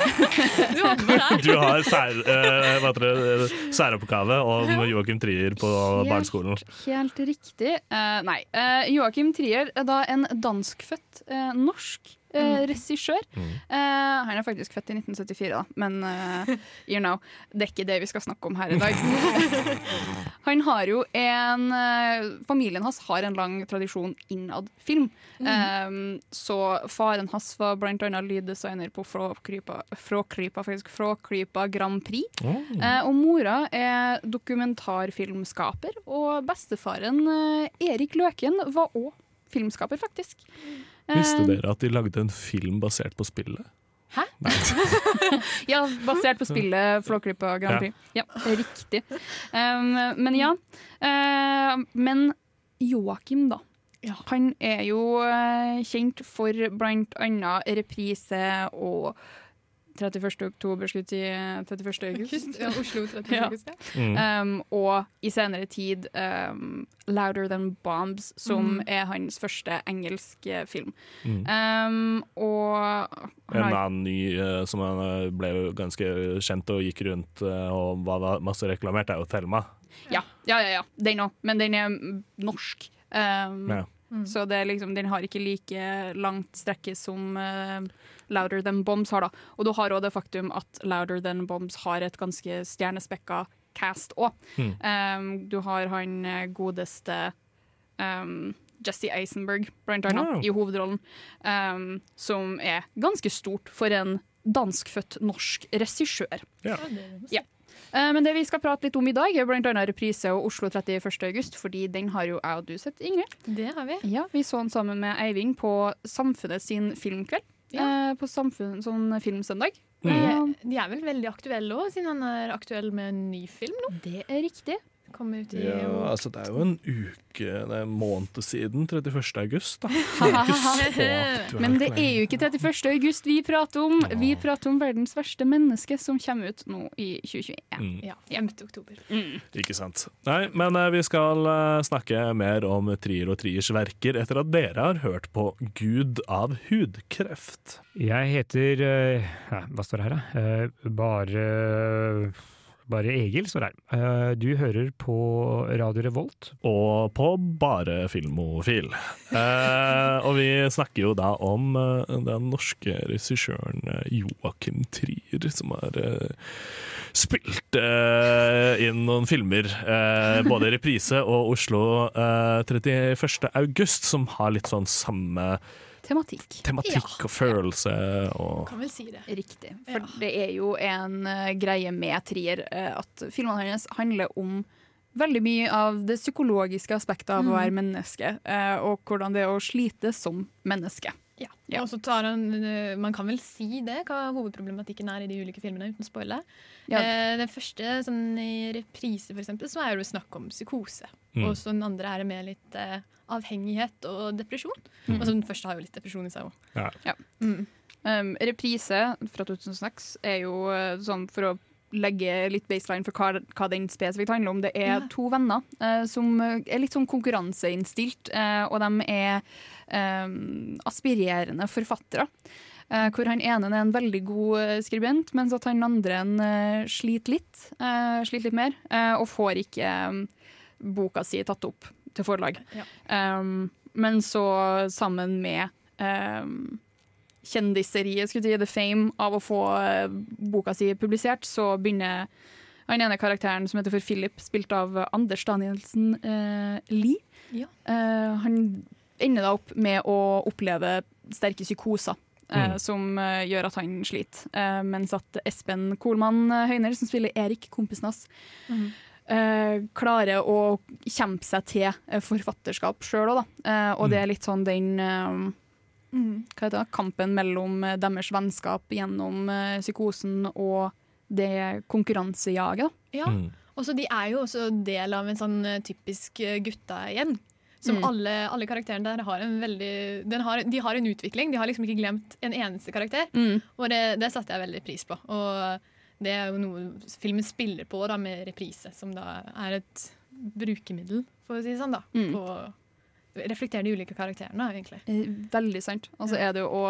Eh, Du har sær, eh, det, særoppgave om Joakim Trier på barneskolen. Helt riktig. Eh, nei. Eh, Joakim Trier er da en danskfødt eh, norsk eh, regissør. Eh, han er faktisk født i 1974, da, men eh, you know, det er ikke det vi skal snakke om her i dag. han har jo en eh, Familien hans har en lang tradisjon innad film. Eh, så faren hans var blant annet lyddesigner på faktisk, Fråkrypa Grand Prix. Eh, og mora er dokumentarfilmskaper, og bestefaren Erik Løken var òg filmskaper, faktisk. Visste Eh, dere at de lagde en film basert på spillet? Hæ? ja, basert på spillet Flåklypa Grand Prix. Ja, det er riktig. Um, men ja. Uh, men Joakim, da. Han er jo eh, kjent for blant annet reprise og 31. oktober, skulle si 31. august. Ja, Oslo 31. Ja. august, ja. Mm. Um, og i senere tid um, 'Louder Than Bombs', som Mm. er hans første engelske film. Mm. Um, og En annen ny eh, som han ble ganske kjent og gikk rundt eh, og var masse reklamert, er jo Thelma. Ja, ja, ja, ja. den òg. Men den er mm, norsk. Um, Ja. Så det er liksom, den har ikke like langt strekke som uh, Louder Than Bombs har. da. Og du har òg det faktum at Louder Than Bombs har et ganske stjernespekka cast òg. Mm. Um, du har han eh, godeste um, Jesse Eisenberg, blant annet, Wow. i hovedrollen. Um, som er ganske stort for en danskfødt norsk regissør. Ja. Ja. Uh, Men det vi skal prate litt om i dag, er bl.a. reprise og Oslo 31. august, fordi den har jo jeg og du sett, Ingrid. Det har vi. Ja, Vi så den sammen med Eivind på Samfunnet sin filmkveld. Eh, på Samfunn, sånn filmsøndag. De, Eh, de er vel veldig aktuelle òg, siden han er aktuell med en ny film nå. Det er riktig. Kommer ut i Ja, altså Det er jo en uke, det er en måned siden 31. august. da. Det Men det er jo ikke 31. august vi prater om. Vi prater om verdens verste menneske, som kommer ut nå i 2021. Mm. Ja, 5. oktober. Ikke sant. Nei, men eh, vi skal eh, snakke mer om Trier og Triers verker etter at dere har hørt på Gud av hudkreft. Jeg heter eh, ja, Hva står det her, da? Eh, bare bare Egil står her. Eh, du hører på Radio Revolt. Og på Bare Filmofil. Eh, og vi snakker jo da om eh, den norske regissøren Joakim Trier, som har spilt eh, inn noen filmer, både i reprise og Oslo eh, 31. august, som har litt sånn samme Tematikk. tematikk og følelse. Og Kan vel si det. Riktig. For det er jo en uh, greie med Trier uh, at filmene hennes handler om veldig mye av det psykologiske aspektet av å Mm. være menneske, uh, og hvordan det er å slite som menneske. Ja. Og så tar han, eh, Man kan vel si det, hva hovedproblematikken er i de ulike filmene, uten å spoile. Ja. Eh, den første, sånn i reprise, for eksempel, så er det jo snakk om psykose. Mm. Og så den andre er det med litt eh, avhengighet og depresjon. Mm. Og så den første har jo litt depresjon i seg òg. Ja. Um, reprise fra 2006 er jo eh, sånn for å legge litt baseline for hva, hva den spesifikt handler om. Det er Ja. to venner eh, som eh, er litt sånn konkurranseinnstilt, eh, og de er eh, aspirerende forfattere. Eh, hvor han ene er en veldig god skribent, mens at han andre en, sliter litt. sliter litt mer, og får ikke boka si tatt opp til forlag. Ja. Um, men så sammen med um, kjendiseriet, skulle si, the fame av å få eh, boka si publisert, så begynner han ene karakteren som heter for Philip, spilt av Anders Danielsen eh, Lie. Ja. Eh, han ender da opp med å oppleve sterke psykoser. eh, Mm. Som eh, gjør at han sliter. Mens at Espen Kolmann eh, Høyner, som spiller Erik, kompisen hans, mm. eh, klarer å kjempe seg til forfatterskap sjøl òg, da. Eh, og det er litt sånn den Mm. hva heter det, kampen mellom eh, deres vennskap gjennom eh, psykosen og det konkurransejaget. Ja. Og så de er jo også del av en sånn eh, typisk gutta-gjeng. Som Mm. alle, alle karakterene der har en veldig den har, De har en utvikling. De har liksom ikke glemt en eneste karakter. Mm. Og det, det satte jeg veldig pris på. Og det er jo noe filmen spiller på da, med reprise, som da er et brukemiddel, for å si det sånn. da Mm. På å reflektere de ulike karakterene, egentlig. Eh, Veldig sant. Og så er det jo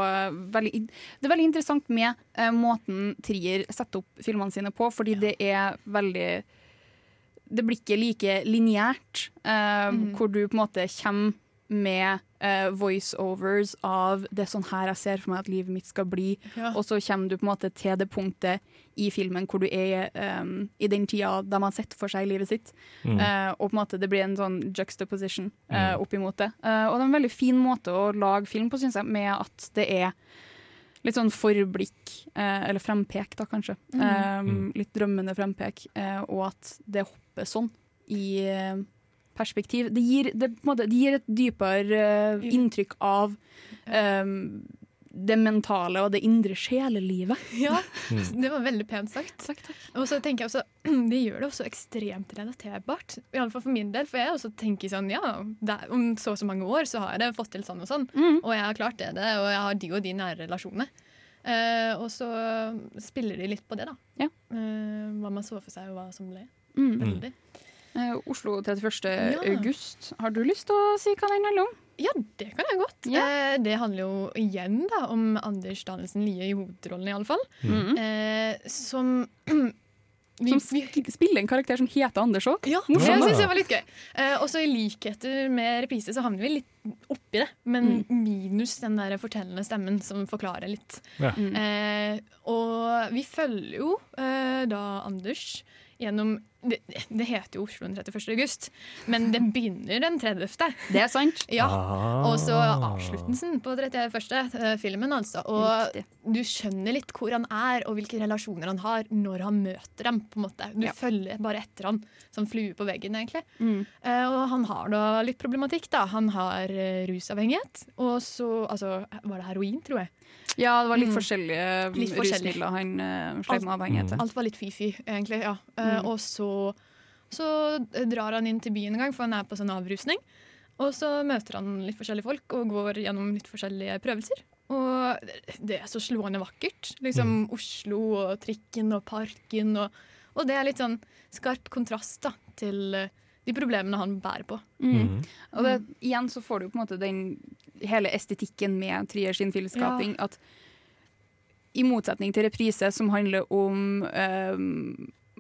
veldig, det er veldig interessant med eh, måten Trier setter opp filmene sine på, fordi det er veldig Det blir ikke like lineært, eh, mm. hvor du på en måte kommer med eh, voiceovers av 'det er sånn her jeg ser for meg at livet mitt skal bli', Ja. og så kommer du på en måte til det punktet i filmen hvor du er um, i den tida de har sett for seg livet sitt. Mm. Eh, og på en måte det blir en sånn juxtaposition uh, Mm. opp imot det. Eh, og det er en veldig fin måte å lage film på, syns jeg, med at det er litt sånn forblikk, eh, eller frempek, da kanskje. Mm. Eh, Mm. Litt drømmende frempek, eh, og at det hopper sånn i eh, perspektiv. Det gir, det, på en måte, det gir et dypere uh, inntrykk av um, det mentale og det indre sjelelivet. Ja, Mm. det var veldig pent sagt. Og så tenker jeg også, Det gjør det også ekstremt relaterbart. I alle fall for min del. For jeg også tenker sånn Ja, det er, om så og så mange år så har jeg det fått til sånn og sånn. Og jeg har klart det, det, og jeg har de og de nære relasjonene. Eh, og så spiller de litt på det, da. Ja. Eh, hva man så for seg, og hva som ble. Mm. Veldig. Eh, Oslo 31. Ja. august. Har du lyst til å si hva den handler om? Ja, det kan jeg godt. Eh, det handler jo igjen da om Anders Danielsen Lie i hovedrollen, i alle fall. Mhm. Eh, som vi, Som spiller en karakter som heter Anders òg. Ja, det syns jeg var litt gøy. Eh, og så i likheter med reprise så havner vi litt oppi det, men minus den der fortellende stemmen som forklarer litt. Ja. Mm. Eh, og vi følger jo eh, da Anders gjennom det, det heter jo Oslo den 31. august, men det begynner den 30. Det er sant. Ja. Ah. Og så avsluttelsen på 31. eh, filmen, altså. Og du skjønner litt hvor han er, og hvilke relasjoner han har når han møter dem. på en måte. Du følger bare etter han som flue på veggen, egentlig. Mm. Eh, og han har da litt problematikk, da. Han har eh, rusavhengighet, og så Altså, var det heroin, tror jeg? Ja, det var litt Mm. forskjellige Litt forskjellig. rusmidler han uh, slet med avhengighet til. Alt var litt fy-fy, egentlig. ja. Mm. Og så, så drar han inn til byen en gang, for han er på sånn avrusning. Og så møter han litt forskjellige folk og går gjennom litt forskjellige prøvelser. Og det er så slående vakkert. Liksom Oslo og trikken og parken. Og, og det er litt sånn skarp kontrast da, til eh, de problemene han bærer på. Mm. Og det, igjen så får du på en måte den hele estetikken med Trier sin filmskaping. At i motsetning til reprise, som handler om eh,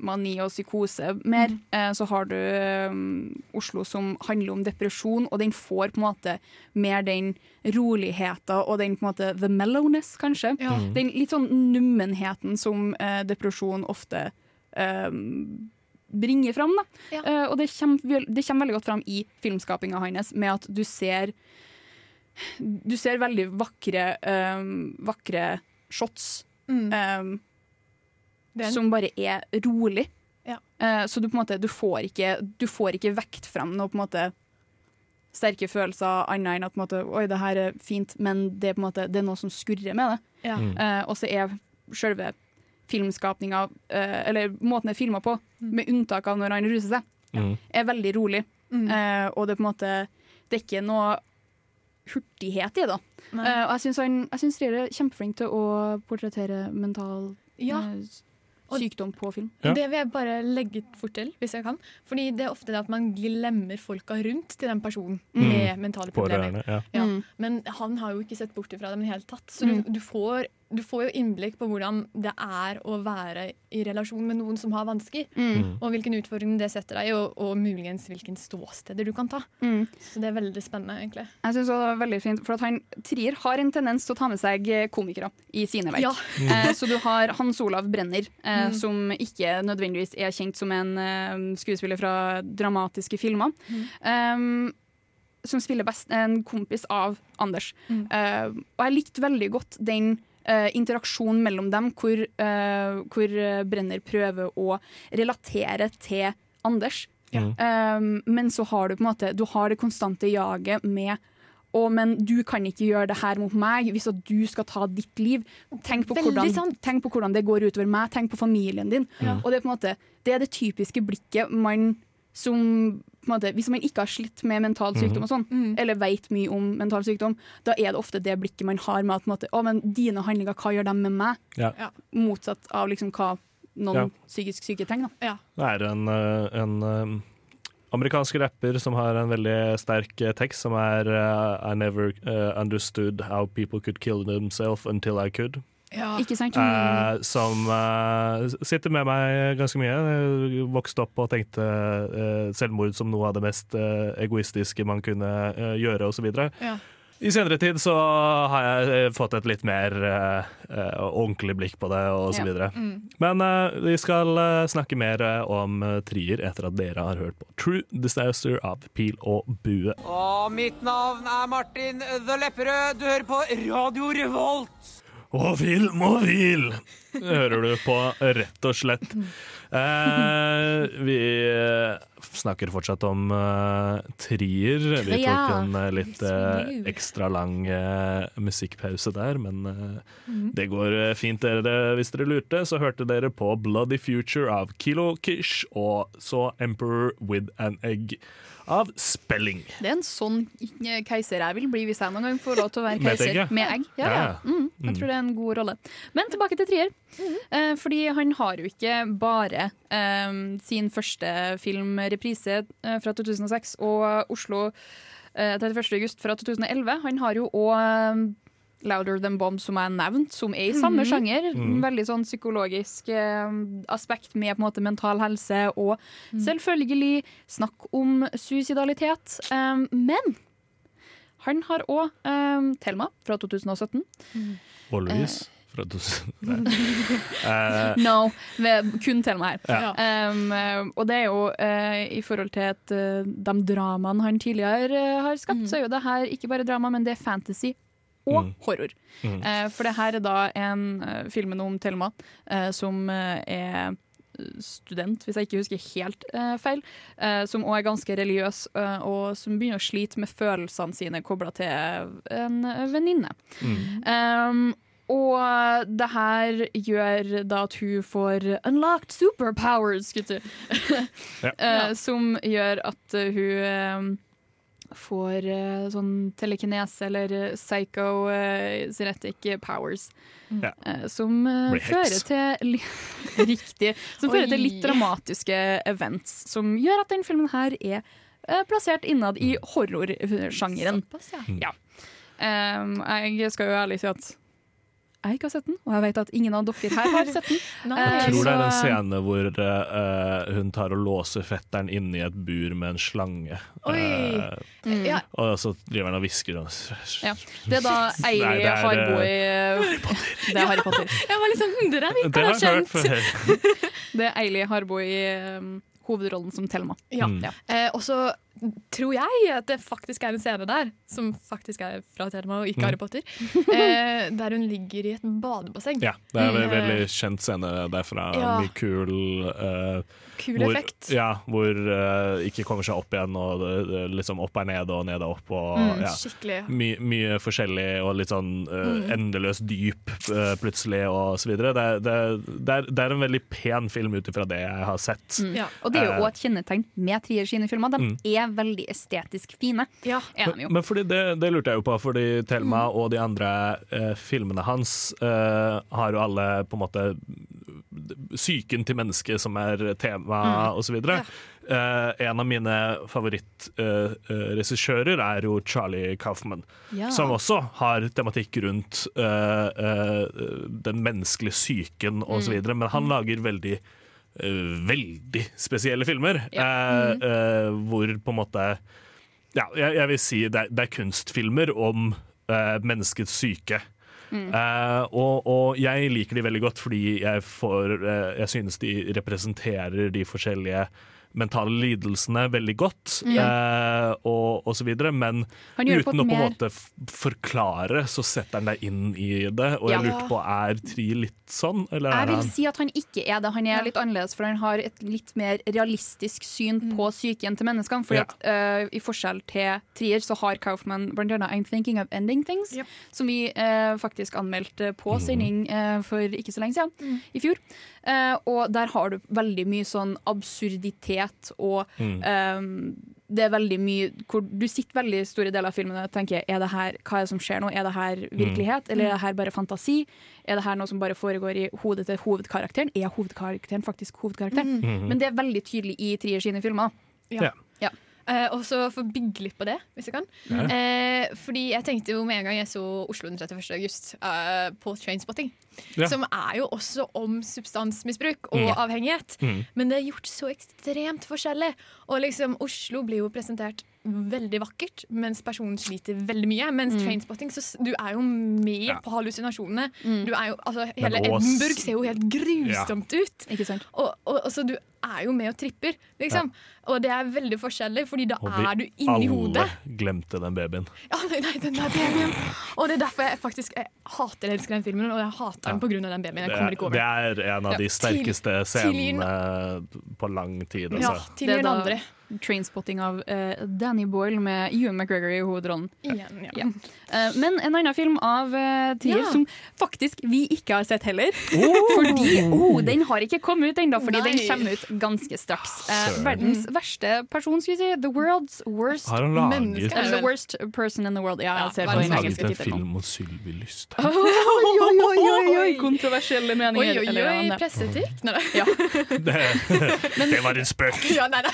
mani og psykose mer, eh, så har du eh, Oslo som handler om depresjon, og den får på en måte mer den roligheten og den på en måte the mellowness, kanskje. Ja. Mm. Den litt sånn nummenheten som eh, depresjon ofte eh, bringer fram. Da. Eh, og det kommer, det kommer veldig godt fram i filmskapinga hans, med at du ser Du ser veldig vakre, eh, vakre shots eh, Den- som bare er rolig. Ja. Eh, så du på en måte du får, ikke, du får ikke vekt frem noe på en måte sterke følelser annet enn at på en måte, Oi, det her er fint, men det er, på en måte, det er noe som skurrer med det. Ja. Mm. Eh, og så er selve filmskapninga, eh, eller måten det er filma på, med unntak av når han ruser seg, Mm. er veldig rolig. Mm. Eh, og det er på en måte Det er ikke noe hurtighet i det. da. Eh, og jeg syns han- jeg synes er kjempeflink til å portrettere mental Ja. Sykdom på film. Ja. Det vil jeg bare legge fort til, hvis jeg kan. Fordi det er ofte det at man glemmer folka rundt til den personen Mm. med mentale problemer. Ja. Ja. Mm. Men han har jo ikke sett bort ifra dem i det hele tatt. Så Mm. du, du, får, du får jo innblikk på hvordan det er å være i relasjon med noen som har vansker. Mm. Og hvilken utfordring det setter deg, og, og muligens hvilken ståsteder du kan ta. Mm. Så det er veldig spennende, egentlig. Jeg synes det var veldig fint, for at han, Trier har en tendens til å ta med seg eh, komikere i sine verk. Ja. Eh, så du har Hans Olav Brenner, eh, Mm. som ikke nødvendigvis er kjent som en eh, skuespiller fra dramatiske filmer. Um, som spiller best en kompis av Anders. Mm. Eh, og jeg likte veldig godt den eh, interaksjon mellom dem, hvor, uh, hvor eh, Brenner prøver å relatere til Anders. Ja. Um, men så har du på en måte Du har det konstante jaget med å, men du kan ikke gjøre det her mot meg hvis at du skal ta ditt liv. Tenk på, hvordan, tenk på hvordan det går utover meg, tenk på familien din. Ja. Og det er på en måte Det er det typiske blikket man som måte, Hvis man ikke har slitt med mental sykdom, og sånn, Mm. eller vet mye om mental sykdom, da er det ofte det blikket man har med at på en måte, å, men dine handlinger, hva gjør de med meg? Ja. Ja. Motsatt av liksom hva noen Ja. psykisk syke trenger. Da. Ja. Det er en, eh, en eh, amerikansk rapper som har en veldig sterk eh, tekst som er I never understood how people could kill themselves until I could. Ikke sant? Eh, som eh, sitter med meg ganske mye. Jeg vokste opp og tenkte eh, selvmord som noe av det mest eh, egoistiske man kunne eh, gjøre, osv. Ja. I senere tid så har jeg eh, fått et litt mer eh, ordentlig blikk på det, osv. Ja. Mm. Men eh, vi skal snakke mer om Trier etter at dere har hørt på True Disaster av Pil og Bue. Og mitt navn er Martin The Lepperød. Du hører på Radio Revolt. Og hvil hører du på, rett og slett. Eh, vi eh, snakker fortsatt om eh, Trier. Vi tok en eh, litt eh, ekstra lang eh, musikkpause der, men Mhm. det går fint, dere. Det- Hvis dere lurte, så hørte dere på Bloody Future av Kilo Kish, og så Emperor with an Egg av Spelling. Det er en sånn eh, keiser jeg vil bli hvis jeg noen gang får lov til å være Med keiser egg, med egg. Ja, Ja. Mm, jeg Mm. tror det er en god rolle. Men tilbake til Trier. Eh, fordi han har jo ikke bare um, sin første film, 'Reprise', eh, fra 2006, og Oslo eh, 31. august fra 2011. Han har jo òg Louder Than Bomb, som jeg nevnte, som er i samme Mhm. sjanger. Mm. Veldig sånn psykologisk eh, aspekt med på en måte mental helse, og selvfølgelig snakk om suicidalitet. Um, men han har òg um, Thelma fra 2017. Og Louise fra 2000. Nei. Eh, No, kun Thelma her. Ja. Um, eh, og det er jo uh, i forhold til at uh, de dramaene han tidligere eh, har skapt, så er jo det her ikke bare drama, men det er fantasy og Mm. horror. Mm. Eh, for det her er da en uh, filmen om Thelma eh, som eh, er student, hvis jeg ikke husker helt eh, feil, eh, som òg er ganske religiøs, eh, og som begynner å slite med følelsene sine kobla til en eh, venninne. Um, og det her gjør da at hun får unlocked superpowers, gutter. Ja. Eh, som gjør at eh, hun eh, får uh, sånn telekinese eller eh, psycho-cinetic powers. Ja. Uh, som fører til Riktig. Som fører til litt dramatiske events, som gjør at den filmen her er plassert innad i horrorsjangeren. Ja. Um, jeg skal jo ærlig si at jeg ikke har sett den, og jeg vet at ingen av dere her har sett den. Nei. Eh, Jeg tror det er den scene scenen hvor uh, hun tar og låser fetteren inne i et bur med en slange. Oi. Eh, Mm. Ja. Og så driver han og hvisker. og- Ja. Det er da Eiri Eili det er, eh, Harry Potter. Jeg var liksom hundre, Det der vi kan har ha kjent. Det er Eili Harbo i um, hovedrollen som Thelma. Ja. Mm. Eh, og så tror jeg at det faktisk er en scene der, som faktisk er fra Thelma og ikke Mm. Harry Potter, eh, der hun ligger i et badebasseng. Ja, det er en Mm. veldig kjent scene derfra. Ja. Mye kul eh, Kul hvor, effekt. Ja, hvor eh, ikke kommer seg opp igjen, og det, det, liksom opp er ned og ned er opp. Og, Mm, ja. skikkelig. My, mye forskjellig og litt sånn eh, Mm. endeløst dyp eh, plutselig, og så videre. Det, det, det, er, det er en veldig pen film ut ifra det jeg har sett. Mm. Og det er jo Eh, òg et kjennetegn med Trier sine filmer. De Mm. Er veldig estetisk fine. Ja. Men, men fordi det, det lurte jeg jo på, fordi Thelma Mm. og de andre eh, filmene hans eh, har jo alle på en måte psyken til mennesket som er tema, Mm. så videre. Eh, en av mine favorittregissører er jo Charlie Kaufman, Ja. som også har tematikk rundt eh, eh, den menneskelige psyken og så Mm. men han lager veldig eh, veldig spesielle filmer, Ja. eh, Mhm. eh, hvor på en måte ja, jeg, jeg vil si det er, det er kunstfilmer om eh, menneskets syke. Mm. Uh, og, og jeg liker de veldig godt fordi jeg, får, uh, jeg synes de representerer de forskjellige mentale lidelsene veldig godt, Mm. eh, og, og så videre. Men uten å på en måte forklare, så setter han deg inn i det. Og jeg Ja. lurte på, er Tri litt sånn? Eller Jeg er vil si at han ikke er det. Han er litt annerledes, for han har et litt mer realistisk syn Mm. på psyken til menneskene. Fordi Ja. at uh, I forskjell til Trier så har Kaufman blant annet I'm Thinking of Ending Things, som vi uh, faktisk anmeldte på Mhm. sending uh, for ikke så lenge siden, i fjor. Eh, og der har du veldig mye sånn absurditet og Mm. um, det er veldig mye hvor Du sitter veldig store deler av filmen og tenker er det her, hva er det som skjer nå? Er det her virkelighet, eller er det her bare fantasi? Er det her noe som bare foregår i hodet til hovedkarakteren? Er hovedkarakteren faktisk hovedkarakteren? Mm. Men det er veldig tydelig i Trier sine filmer. Ja. Ja. Eh, og så få bygge litt på det, hvis jeg kan. Ja. Eh, fordi jeg tenkte jo med en gang jeg så Oslo den 31. august eh, på Trainspotting, Ja. som er jo også om substansmisbruk og Mm. avhengighet. Mm. Men det er gjort så ekstremt forskjellig. Og liksom Oslo blir jo presentert veldig vakkert, mens personen sliter veldig mye. Mens Mm. Trainspotting, så du er jo med Ja. på hallusinasjonene. Du er jo, altså, hele Edinburgh ser jo helt grusomt ut. Ikke sant? Og, og, og så du er jo med og tripper, liksom. Og det er veldig forskjellig, fordi da Og er du inni hodet. alle glemte den babyen. Ja, nei, nei, den der babyen. Og det er derfor jeg faktisk jeg hater elsker den filmen, og jeg hater den pga. den babyen. Jeg kommer er, ikke over det er en av de sterkeste scenene på lang tid. Ja, til tilgir den andre. Trainspotting av uh, Danny Boyle med Ewan McGregor i hovedrollen. Igjen, ja. Uh, men en annen film av uh, Trier Ja. som faktisk vi ikke har sett heller. Oh! Fordi oh, den har ikke kommet ut ennå, fordi Nei. den kommer ut ganske straks. Uh, verdens verste person, skulle jeg si. The world's worst Har han laget- menneske. Eller The worst person in the world. Ja, jeg ser på Han den laget engelske en tittelen. film om Sylvi Lysthaug. Oi, oi, oi, oi, oi, kontroversielle Oi, meninger. oi, eller oi, presseetikk? Nei, nei. Ja. Det, det var en spøk. Ja, nei, nei.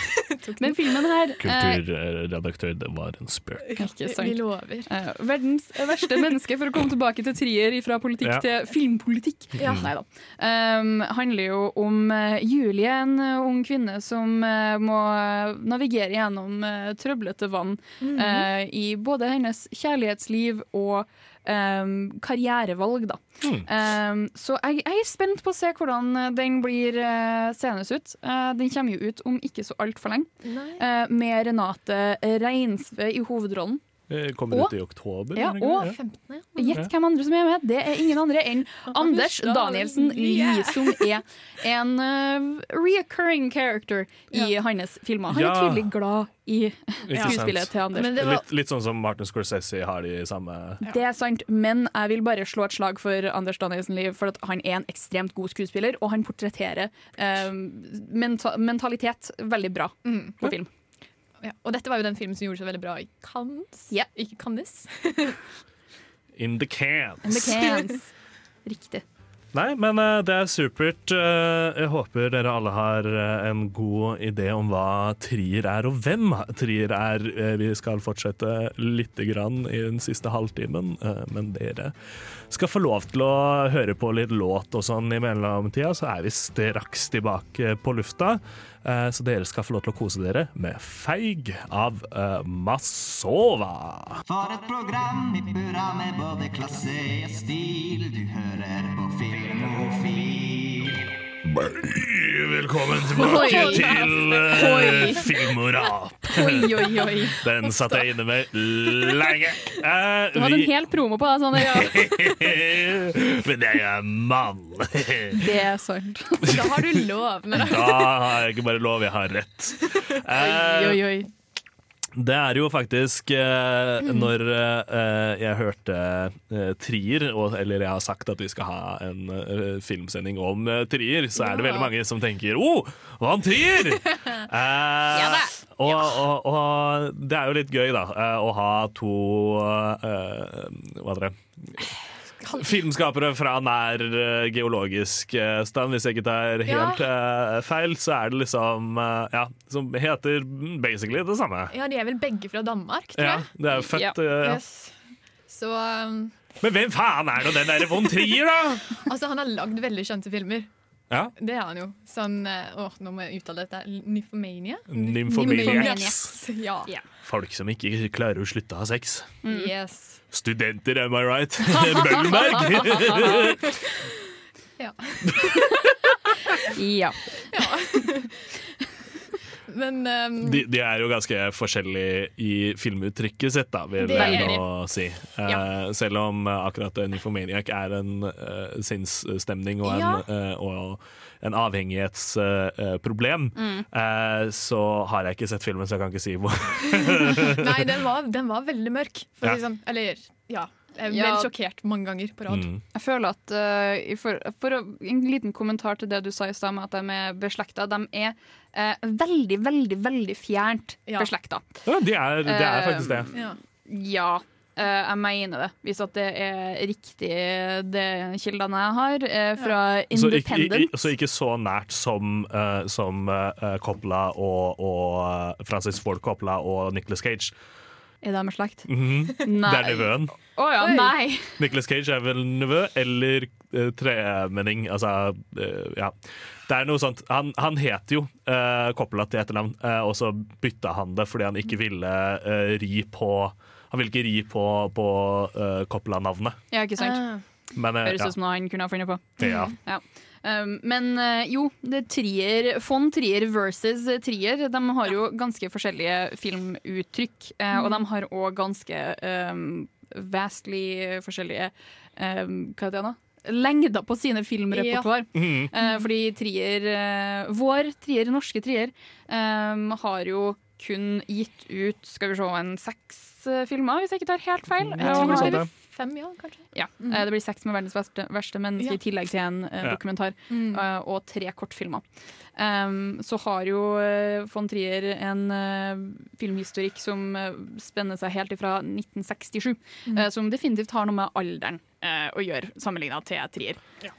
Men filmen her eh, Kulturredaktør, det var en spøk. Ikke sant. Vi lover. Uh, verdens verste menneske, for å komme tilbake til trier fra politikk Ja. til filmpolitikk. Ja. Nei da. Um, handler jo om eh, Julie, en ung kvinne som uh, må navigere gjennom uh, trøblete vann Mhm. eh, i både hennes kjærlighetsliv og um, karrierevalg, da. Um, så jeg, jeg er spent på å se hvordan eh, den blir uh, seende ut. Uh, den kommer jo ut om ikke så altfor lenge, eh, med Renate Reinsve i hovedrollen. Eh, Kommer Og- ut i oktober? Ja, og ikke Ja. Gjett hvem andre som er med. Det er ingen andre enn Anders Danielsen Lie, som er en uh, reoccurring character i hans filmer. Han er tydelig glad i skuespillet til Anders. litt, litt sånn som Martin Scorsese har de samme Det er sant, men jeg vil bare slå et slag for Anders Danielsen Lie, for at han er en ekstremt god skuespiller, og han portretterer uh, menta mentalitet veldig bra på film. Ja, og dette var jo den filmen som gjorde seg veldig bra i Cannes. Ikke Cannes. In the cans. In the cans. Riktig. Nei, men uh, det er supert. Uh, jeg håper dere alle har uh, en god idé om hva trier er, og hvem trier er. Vi skal fortsette litt grann i den siste halvtimen, men dere skal få lov til å høre på litt låt og sånn i mellomtida, så er vi straks tilbake på lufta. Eh, så dere skal få lov til å kose dere med Feig av eh, Masova. For et program i burra med både klasse og stil. Du hører på Filmofil. Velkommen tilbake Oi. til uh, Oi. Film og rap. Den satt jeg inne med lenge. Uh, Du hadde en hel promo på deg, sånn. Men jeg er mann. Det er sant. Da har du lov. Da har jeg ikke bare lov, jeg har rett. Uh, Oi, oi, oi. Det er jo faktisk eh, når eh, jeg hørte eh, Trier, og, eller jeg har sagt at vi skal ha en eh, filmsending om eh, Trier, så er det Ja. veldig mange som tenker 'Å, oh, han Trier!' Eh, og, og, og det er jo litt gøy, da, å ha to Hva heter det? Filmskapere fra nær eh, geologisk eh, stand, hvis jeg ikke tar helt eh, feil, så er det liksom Ja, som heter basically det samme. Ja, de er vel begge fra Danmark, tror Ja, jeg. det er jo fett. ja. Yes. Så um, Men hvem faen er nå den derre von Trier, da? Altså, han har lagd veldig kjente filmer. Ja. Det er han jo. Sånn Åh, nå må jeg uttale dette. Nymphomania? Nymphomaniacs. Ja. Folk som ikke klarer å slutte å ha sex. Yes. Studenter, am I right? Møllenberg! Ja. ja. Men um, De, de er jo ganske forskjellige i filmuttrykket sitt, da, vil jeg nå si. Eh, selv om eh, akkurat uh, Nymphomaniac er en uh, sinnsstemning og en, Ja. eh, og en avhengighetsproblem, Mm. eh, så har jeg ikke sett filmen, så jeg kan ikke si hvor. Nei, den var, den var veldig mørk. For å Ja. si sånn. Eller, ja. Jeg ble Ja. sjokkert mange ganger på rad. Mm. Jeg føler at uh, for, for En liten kommentar til det du sa i stad, med at de er beslekta. De er eh, veldig, veldig, veldig fjernt Ja. beslekta. Ja, det er, de er faktisk det. Ja. Ja, eh, jeg mener det. Hvis at det er riktig, det kildene jeg har eh, fra Så ikke, Independent. i- så ikke så nært som, eh, som eh, Coppola og, og eh, Francis Ford Coppola og Nicolas Cage. Er det med slekt? Mhm. Nei. Det er nevøen. Oh, ja, nei! Nicolas Cage er vel nevø eller uh, tremenning. Altså, uh, ja. Det er noe sånt. Han, han het jo uh, Coppola til etternavn, uh, og så bytta han det fordi han ikke ville uh, ri på Han ville ikke ri på, på Coppola-navnet. Ja, ikke sant? Ah. Men Høres ja. ut som noe han kunne ha funnet på. Ja. Ja. Um, men eh, jo, er trier, von Trier versus Trier. De har jo ganske forskjellige filmuttrykk. eh, Og de har òg ganske um, vastly forskjellige um, Hva heter det nå? Lengder på sine filmrepertoar. Mhm. Eh, fordi Trier, vår Trier, norske Trier, um, har jo kun gitt ut skal vi se, en seks filmer, hvis jeg ikke tar helt feil. Jeg tror det fem, ja, kanskje. ja, mm. Det blir seks med verdens verste, verste menneske, Ja. i tillegg til en eh, Ja. dokumentar. Mm. Uh, og tre kortfilmer. Um, så har jo uh, von Trier en eh, filmhistorikk som uh, spenner seg helt ifra 1967. Mm. eh, som definitivt har noe med alderen eh, å gjøre, sammenligna til Trier. Ja.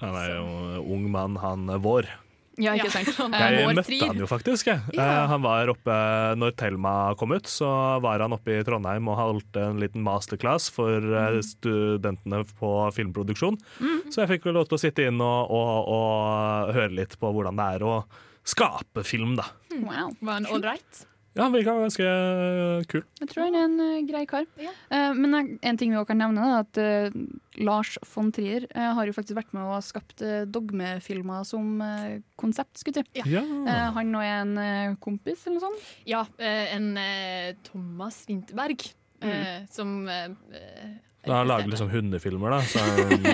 Han er jo ung mann, han eh, vår. Ja, ikke sant? Jeg møtte han jo faktisk. Jeg. Ja. Han var oppe Når Thelma kom ut, så var han oppe i Trondheim og holdt en liten masterclass for mm. studentene på filmproduksjon. Så jeg fikk lov til å sitte inn og, og, og høre litt på hvordan det er å skape film, da. Wow. Var han ålreit? Ja, han virka ganske kul. Jeg tror han er en uh, grei kar. Eh, men jeg- en ting vi også kan nevne, er at eh, Lars von Trier eh, har jo faktisk vært med og skapt uh, dogmefilmer som eh, konsept. skulle. Ja. Eh, han og en eh, kompis eller noe sånt. Ja, eh, en eh, Thomas Winterberg Mm. som eh, Han lager liksom hundefilmer, da. Så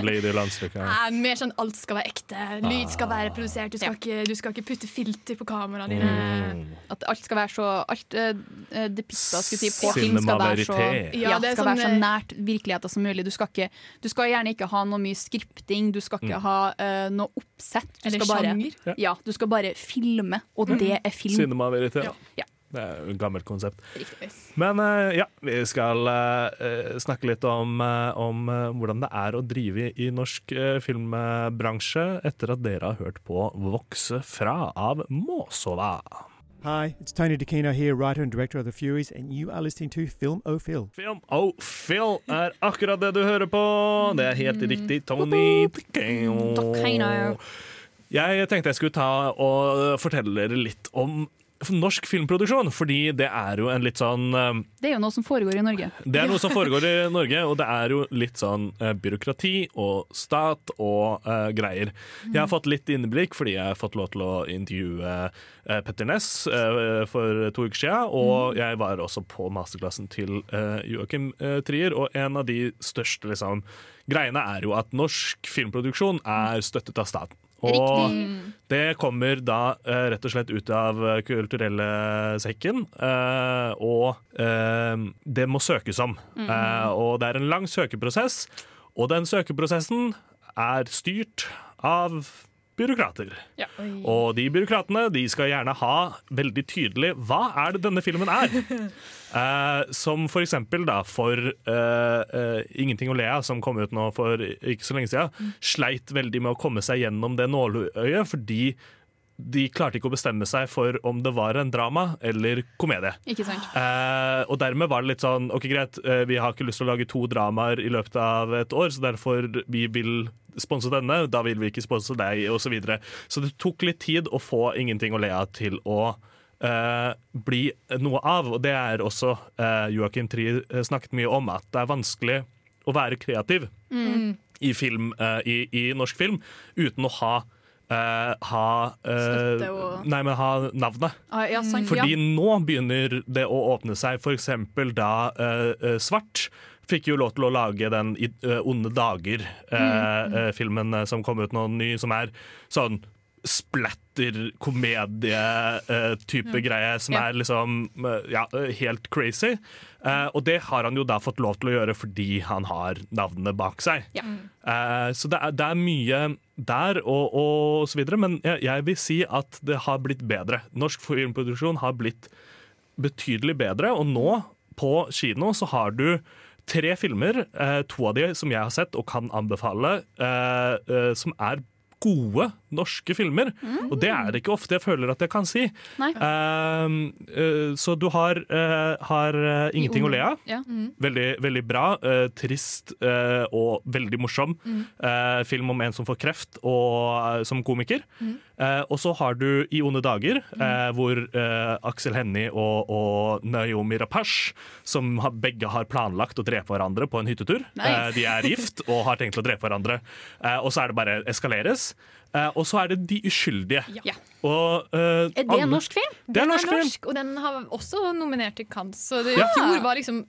Lady Landstryk er mer sånn alt skal være ekte. Lyd skal være produsert. Du skal, ikke, du skal ikke putte filter på kameraene dine. Mm. At alt skal være så Alt uh, det pizza skulle si på film skal være så, ja, Ja, det skal være så sånn, eh, nært virkeligheten som mulig. Du skal, ikke, du skal gjerne ikke ha noe mye skripting, du skal ikke Mm. ha uh, noe oppsett. Du Eller skal bare, sjanger. Ja. ja, du skal bare filme, og det er film. Cinema verité. Ja. Ja. Det er et gammelt konsept. Men eh, ja, vi skal eh, snakke litt om, eh, om hvordan det er å drive i, i norsk filmbransje etter at dere har hørt på 'Vokse fra' av Måsova. Hi, it's Tony DeCino here, writer and director of The Furies, and you are listening to Film O Phil. Film O'Phil Phil er akkurat det du hører på. Det er helt riktig. Tony DeCino. Jeg tenkte jeg skulle ta og fortelle dere litt om norsk filmproduksjon, fordi det er jo en litt sånn eh, Det er jo noe som foregår i Norge. Det er noe som foregår i Norge, og det er jo litt sånn eh, byråkrati og stat og uh, greier. Jeg har fått litt innblikk fordi jeg har fått lov til å intervjue uh, Petter Ness uh, for to uker siden, og jeg var også på masterklassen til uh, Joakim Trier, og en av de største liksom, greiene er jo at norsk filmproduksjon er støttet av staten. Og Riktig. det kommer da eh, rett og slett ut av eh, kulturelle sekken, eh, og det må søkes om. Mm. Og det er en lang søkeprosess, og den søkeprosessen er styrt av byråkrater. Ja. Og de byråkratene de skal gjerne ha veldig tydelig hva er det denne filmen er. Eh, som for eksempel da for eh, eh, 'Ingenting å le av', som kom ut nå for ikke så lenge siden, sleit veldig med å komme seg gjennom det nåløyet fordi de klarte ikke å bestemme seg for om det var en drama eller komedie. Ikke sant? Eh, og dermed var det litt sånn OK, greit, eh, vi har ikke lyst til å lage to dramaer i løpet av et år, så derfor vi vil sponse denne, da vil vi ikke sponse deg, osv. Så, videre. så det tok litt tid å få Ingenting å le av til å eh, bli noe av. Og det er også eh, Joakim Trier eh, snakket mye om, at det er vanskelig å være kreativ Mm. i, film, eh, i, i norsk film uten å ha eh, ha uh, og- Nei, men ha navnet. Ah, ja, sant, Fordi ja. nå begynner det å åpne seg, eksempel da uh, Svart fikk jo lov til å lage den Onde dager-filmen Mm, filmen som kom ut nå ny, som er sånn splatter-komedie-type mm. greie, som Ja. er liksom eh, ja, helt crazy. Uh, og det har han jo da fått lov til å gjøre fordi han har navnet bak seg. Ja. Uh, så det er, det er mye der og, og så videre, men jeg, jeg vil si at det har blitt bedre. Norsk filmproduksjon har blitt betydelig bedre, og nå på kino så har du tre filmer, eh, to av de som jeg har sett og kan anbefale, eh, eh, som er gode norske filmer. Og det er det ikke ofte jeg føler at jeg kan si. Nei. uh, eh, så du har, uh, har eh, Ingenting å le av. Ja. Veldig, veldig bra. trist og veldig morsom. Mm. Film om en som får kreft og, som komiker. Mm. Eh, og så har du I onde dager, eh, hvor Aksel Hennie og, og Naomi Rapace, som har, begge har planlagt å drepe hverandre på en hyttetur. Nice. De er gift og har tenkt å drepe hverandre. Eh, og så er det bare eskaleres. Eh, og så er det De uskyldige. Ja. Og, uh, Er det alle- en norsk film? Det er norsk er film. og den har også nominert til Cannes. Så det, Ja. i fjor var liksom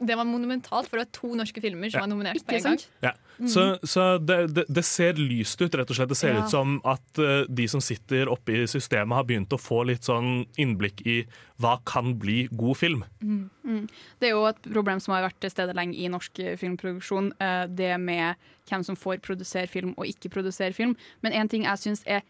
Det var monumentalt, for det var to norske filmer som Ja. var nominert på en gang. Ja. Mm. Så, så det, det, det ser lyst ut, rett og slett. Det ser Ja. ut som at uh, de som sitter oppe i systemet, har begynt å få litt sånn innblikk i hva kan bli god film. Mm. Det er jo et problem som har vært til stede lenge i norsk eh, filmproduksjon. uh, Det med hvem som får produsere film og ikke produsere film. Men en ting jeg syns er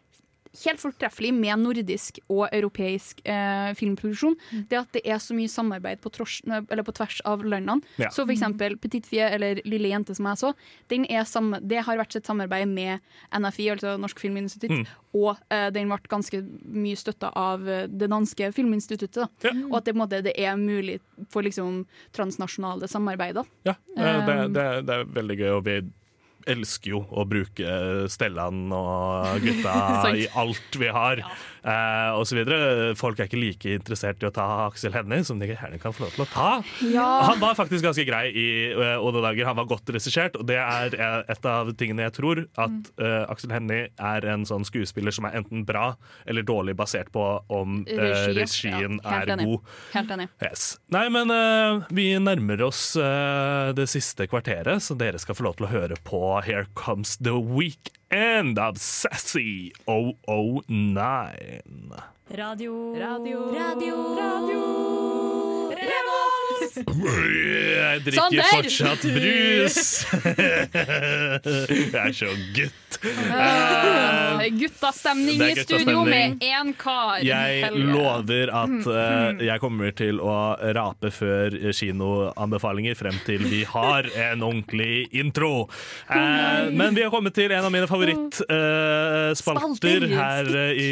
helt fortreffelig med nordisk og europeisk eh, filmproduksjon, det at det er så mye samarbeid på, tros, eller på tvers av landene. Ja. Så for eksempel Petit Fie eller Lille jente, som jeg så, den er sam det har vært et samarbeid med NFI, altså Norsk Filminstitutt, Mm. og eh, den ble ganske mye støtta av eh, det danske filminstituttet. Da. Og at det, måte, det er mulig for liksom, transnasjonale samarbeider. Ja, eh, det, Um, det, det er veldig gøy, og vi elsker jo å bruke Stellan og gutta i alt vi har, eh, og så videre. Folk er ikke like interessert i å ta Aksel Hennie som de gjerne kan få lov til å ta. Ja. Han var faktisk ganske grei i eh, Odd Dager. Han var godt regissert, og det er eh, et av tingene jeg tror. At uh, Aksel Hennie er en sånn skuespiller som er enten bra eller dårlig basert på om uh, regien Ja, er enig. god. Helt enig. Yes. Nei, men uh, vi nærmer oss eh, det siste kvarteret, så dere skal få lov til å høre på Here Comes The Weekend av Sassy 009. Radio. Radio. Radio. Radio. Jeg drikker Sander! fortsatt brus. jeg er så gutt. Uh, guttastemning i studio med én kar. Jeg Helge. lover at uh, jeg kommer til å rape før kinoanbefalinger frem til vi har en ordentlig intro. Uh, men vi har kommet til en av mine favorittspalter Spalter. her i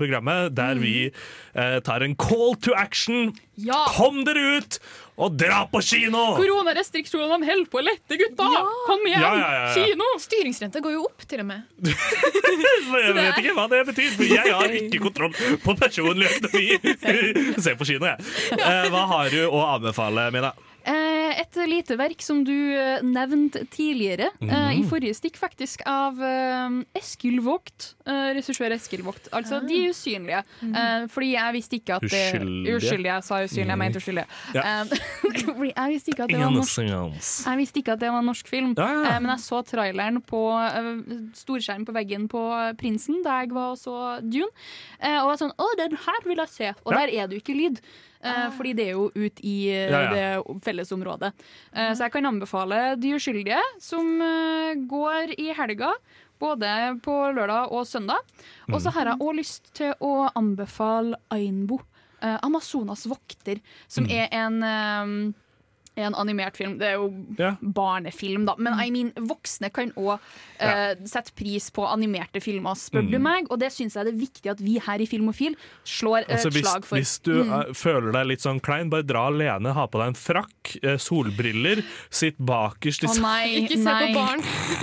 programmet, der vi eh, tar en call to action. Ja. Kom dere ut og dra på kino! Koronarestriksjonene holder på å lette, gutta! Kom igjen! Ja, ja, ja, ja. Kino! Styringsrenta går jo opp, til og med. Jeg vet ikke hva det betyr, for jeg har ikke kontroll på personlig økonomi. Se på kino, jeg. Eh, Hva har du å anbefale, Mina? Eh, et lite verk som du eh, nevnte tidligere, eh, Mhm. i forrige stikk faktisk, av eh, Eskil Vogt. Eh, Regissør Eskil Vogt. Altså De usynlige. Eh, fordi jeg visste ikke at det Uskyldige. Uskyldige. Jeg sa usynlige, jeg Mhm. mente uskyldige. Ja. Fordi jeg visste ikke at det var norsk Jeg visste ikke at det var en norsk film, Ja, ja. eh, men jeg så traileren på storskjerm på veggen på Prinsen da jeg var og så Dune. Eh, og var sånn Å, den her vil jeg se! Og Ja. der er det jo ikke lyd. Eh, Fordi det er jo ut i eh, Ja, ja. det fellesområdet. Eh, så jeg kan anbefale De uskyldige, som går i helga. Både på lørdag og søndag. Og så har jeg òg lyst til å anbefale Ainbo. Amazonas vokter, som Mm. er en en animert film. Det er jo Ja. barnefilm, da. Men I mean, voksne kan òg sette pris på animerte filmer, spør du Mm. meg. Og det syns jeg det er viktig at vi her i Filmofil slår et Altså, hvis, slag for. hvis du Mm. uh, føler deg litt sånn klein, bare dra alene, ha på deg en frakk, uh, solbriller, sitt bakerst i oh, nei, Ikke se nei. på barn.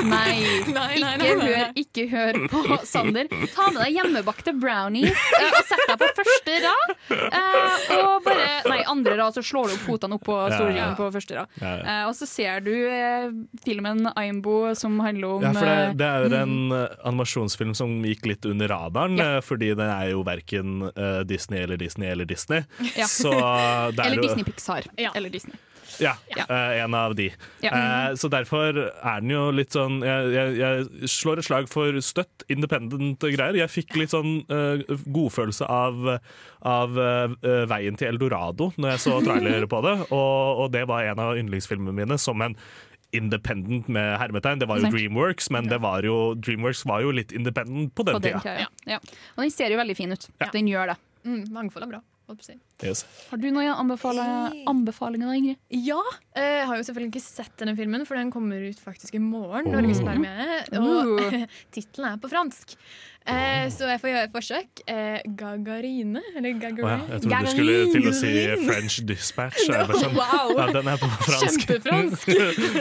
Nei. Nei, nei, nei, Ikke, nei. hør, ikke hør på Sander. Ta med deg hjemmebakte brownies uh, og sett deg på første rad. eh, og bare Nei, andre rad, så slår du opp fotene opp på Ja, ja. stolen på første rad. Ja, ja. Eh, og så ser du eh, filmen Aimbo som handler om Ja, for det, eh, det er mm. en eh, animasjonsfilm som gikk litt under radaren, Ja. eh, fordi den er jo verken eh, Disney eller Disney eller Disney. Ja. Så det er Eller jo- Disney Pixar. Eller Disney. Ja, Ja. Uh, en av de. Ja. Uh, så derfor er den jo litt sånn Jeg, jeg, jeg slår et slag for støtt, independent greier. Jeg fikk litt sånn uh, godfølelse av, av Veien til Eldorado når jeg så trailer på det, og, og det var en av yndlingsfilmene mine som en independent med hermetegn. Det var jo Dreamworks, men det var jo, Dreamworks var jo litt independent på den, På den tida. tida. Ja. Og den ser jo veldig fin ut. Den gjør det. Mm, mangfold er bra. Yes. Har du noen anbefale, anbefalinger, Ingrid? Ja! eh, Jeg har jo selvfølgelig ikke sett denne filmen, for den kommer ut faktisk i morgen. Oh. Og Uh. tittelen er på fransk. Eh, så jeg får gjøre et forsøk. Eh, Gagarine? Eller gagarine. Oh, ja, jeg trodde du skulle til å si French Dispatch. No, sånn, Wow. Ja, den er på fransk. Kjempefransk!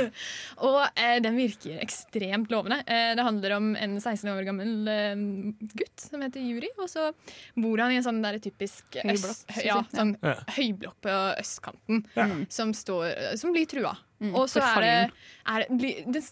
og eh, den virker ekstremt lovende. Eh, det handler om en 16 år gammel eh, gutt som heter Juri. Og så bor han i en sånn der typisk Høyblokk, øst, synes ja, sånn Ja. høyblokk på østkanten Ja. som, står, som blir trua. Mm, og så er det, er det, det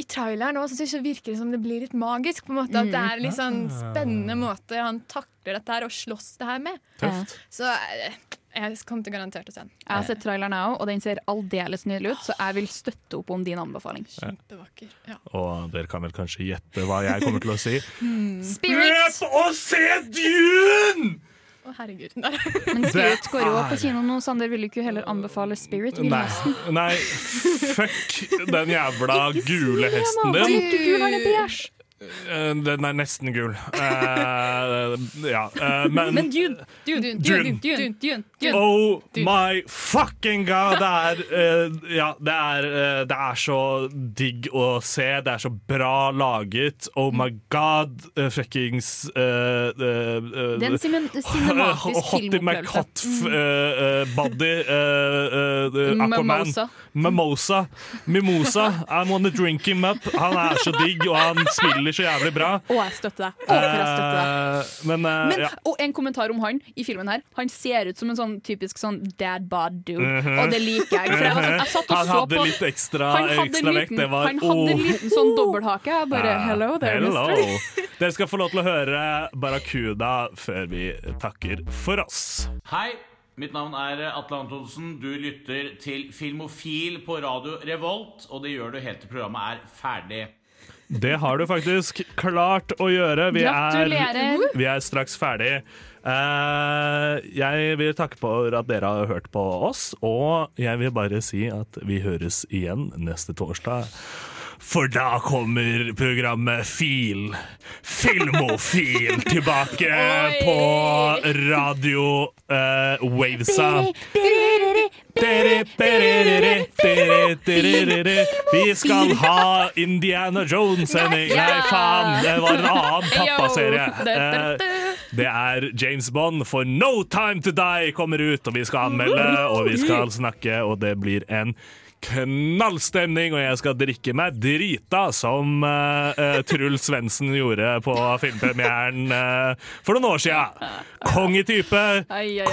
I traileren også, så virker det som det blir litt magisk. på en måte At Mm. det er litt sånn Ah. spennende måte han takler dette her og slåss det her med. Tøft. Så eh, jeg kommer til garantert å se den. Jeg har sett traileren, òg, og den ser aldeles nydelig ut, så jeg vil støtte opp om din anbefaling. Kjempevakker. Ja. Og dere kan vel kanskje gjette hva jeg kommer til å si. Spirit! Løp og se Dune! Å, herregud. Nei. Men Spirit går jo på kino nå. Sander vil jo ikke heller anbefale Spirit. Nei, nei, fuck den jævla gule hesten din. Eh, Den er nesten gul. Uh, ja, uh, men, Men Dune, Dune, Dune, Dune. Dune, Dune. Oh my fucking god! Det er, uh, ja, det, er, det er så digg å se. Det er så bra laget. Oh my god! Fuckings uh, Det er en cineman- cinematisk Hottie filmopplevelse. McHot uh, uh, Body Aquaman. Mimosa. Mimosa. I wanna drink him up. Han er så digg, og han spiller så jævlig bra. Å, jeg støtter deg. Å, jeg støtter deg. Eh, men, eh, Men, ja. Og en kommentar om han i filmen her. Han ser ut som en sånn typisk sånn dad bod dude, Mhm. og det liker jeg. For jeg, var sånn, jeg satt og Han så hadde på litt ekstra, han hadde ekstra en vekt. Det var Han hadde en oh. liten sånn dobbelthake. Jeg bare uh, hello there, Hello. mister. Dere skal få lov til å høre Barracuda før vi takker for oss. Hei, mitt navn er Atle Antonsen. Du lytter til Filmofil på radio Revolt, og det gjør du helt til programmet er ferdig. Det har du faktisk klart å gjøre. Vi er, vi er straks ferdig. Uh, jeg vil takke for at dere har hørt på oss, og jeg vil bare si at vi høres igjen neste torsdag. For da kommer programmet Fil, Filmofil, tilbake på radio uh, Wavesa. Vi skal ha Indiana Jones-sending. Nei, faen, det var en annen pappaserie. Eh, Det. er James Bond, for No Time To Die kommer ut, og vi skal anmelde, og vi skal snakke, og det blir en knallstemning, og jeg skal drikke meg drita, som uh, Truls Svendsen gjorde på filmpremieren uh, for noen år siden. Kongetype.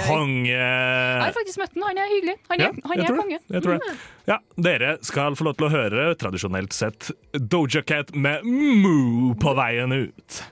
Konge... Jeg har faktisk møtt den. Han er hyggelig. Han er, Ja, han er det. konge. Jeg tror det. Ja, dere skal få lov til å høre, tradisjonelt sett, Doja Cat med Moo på veien ut.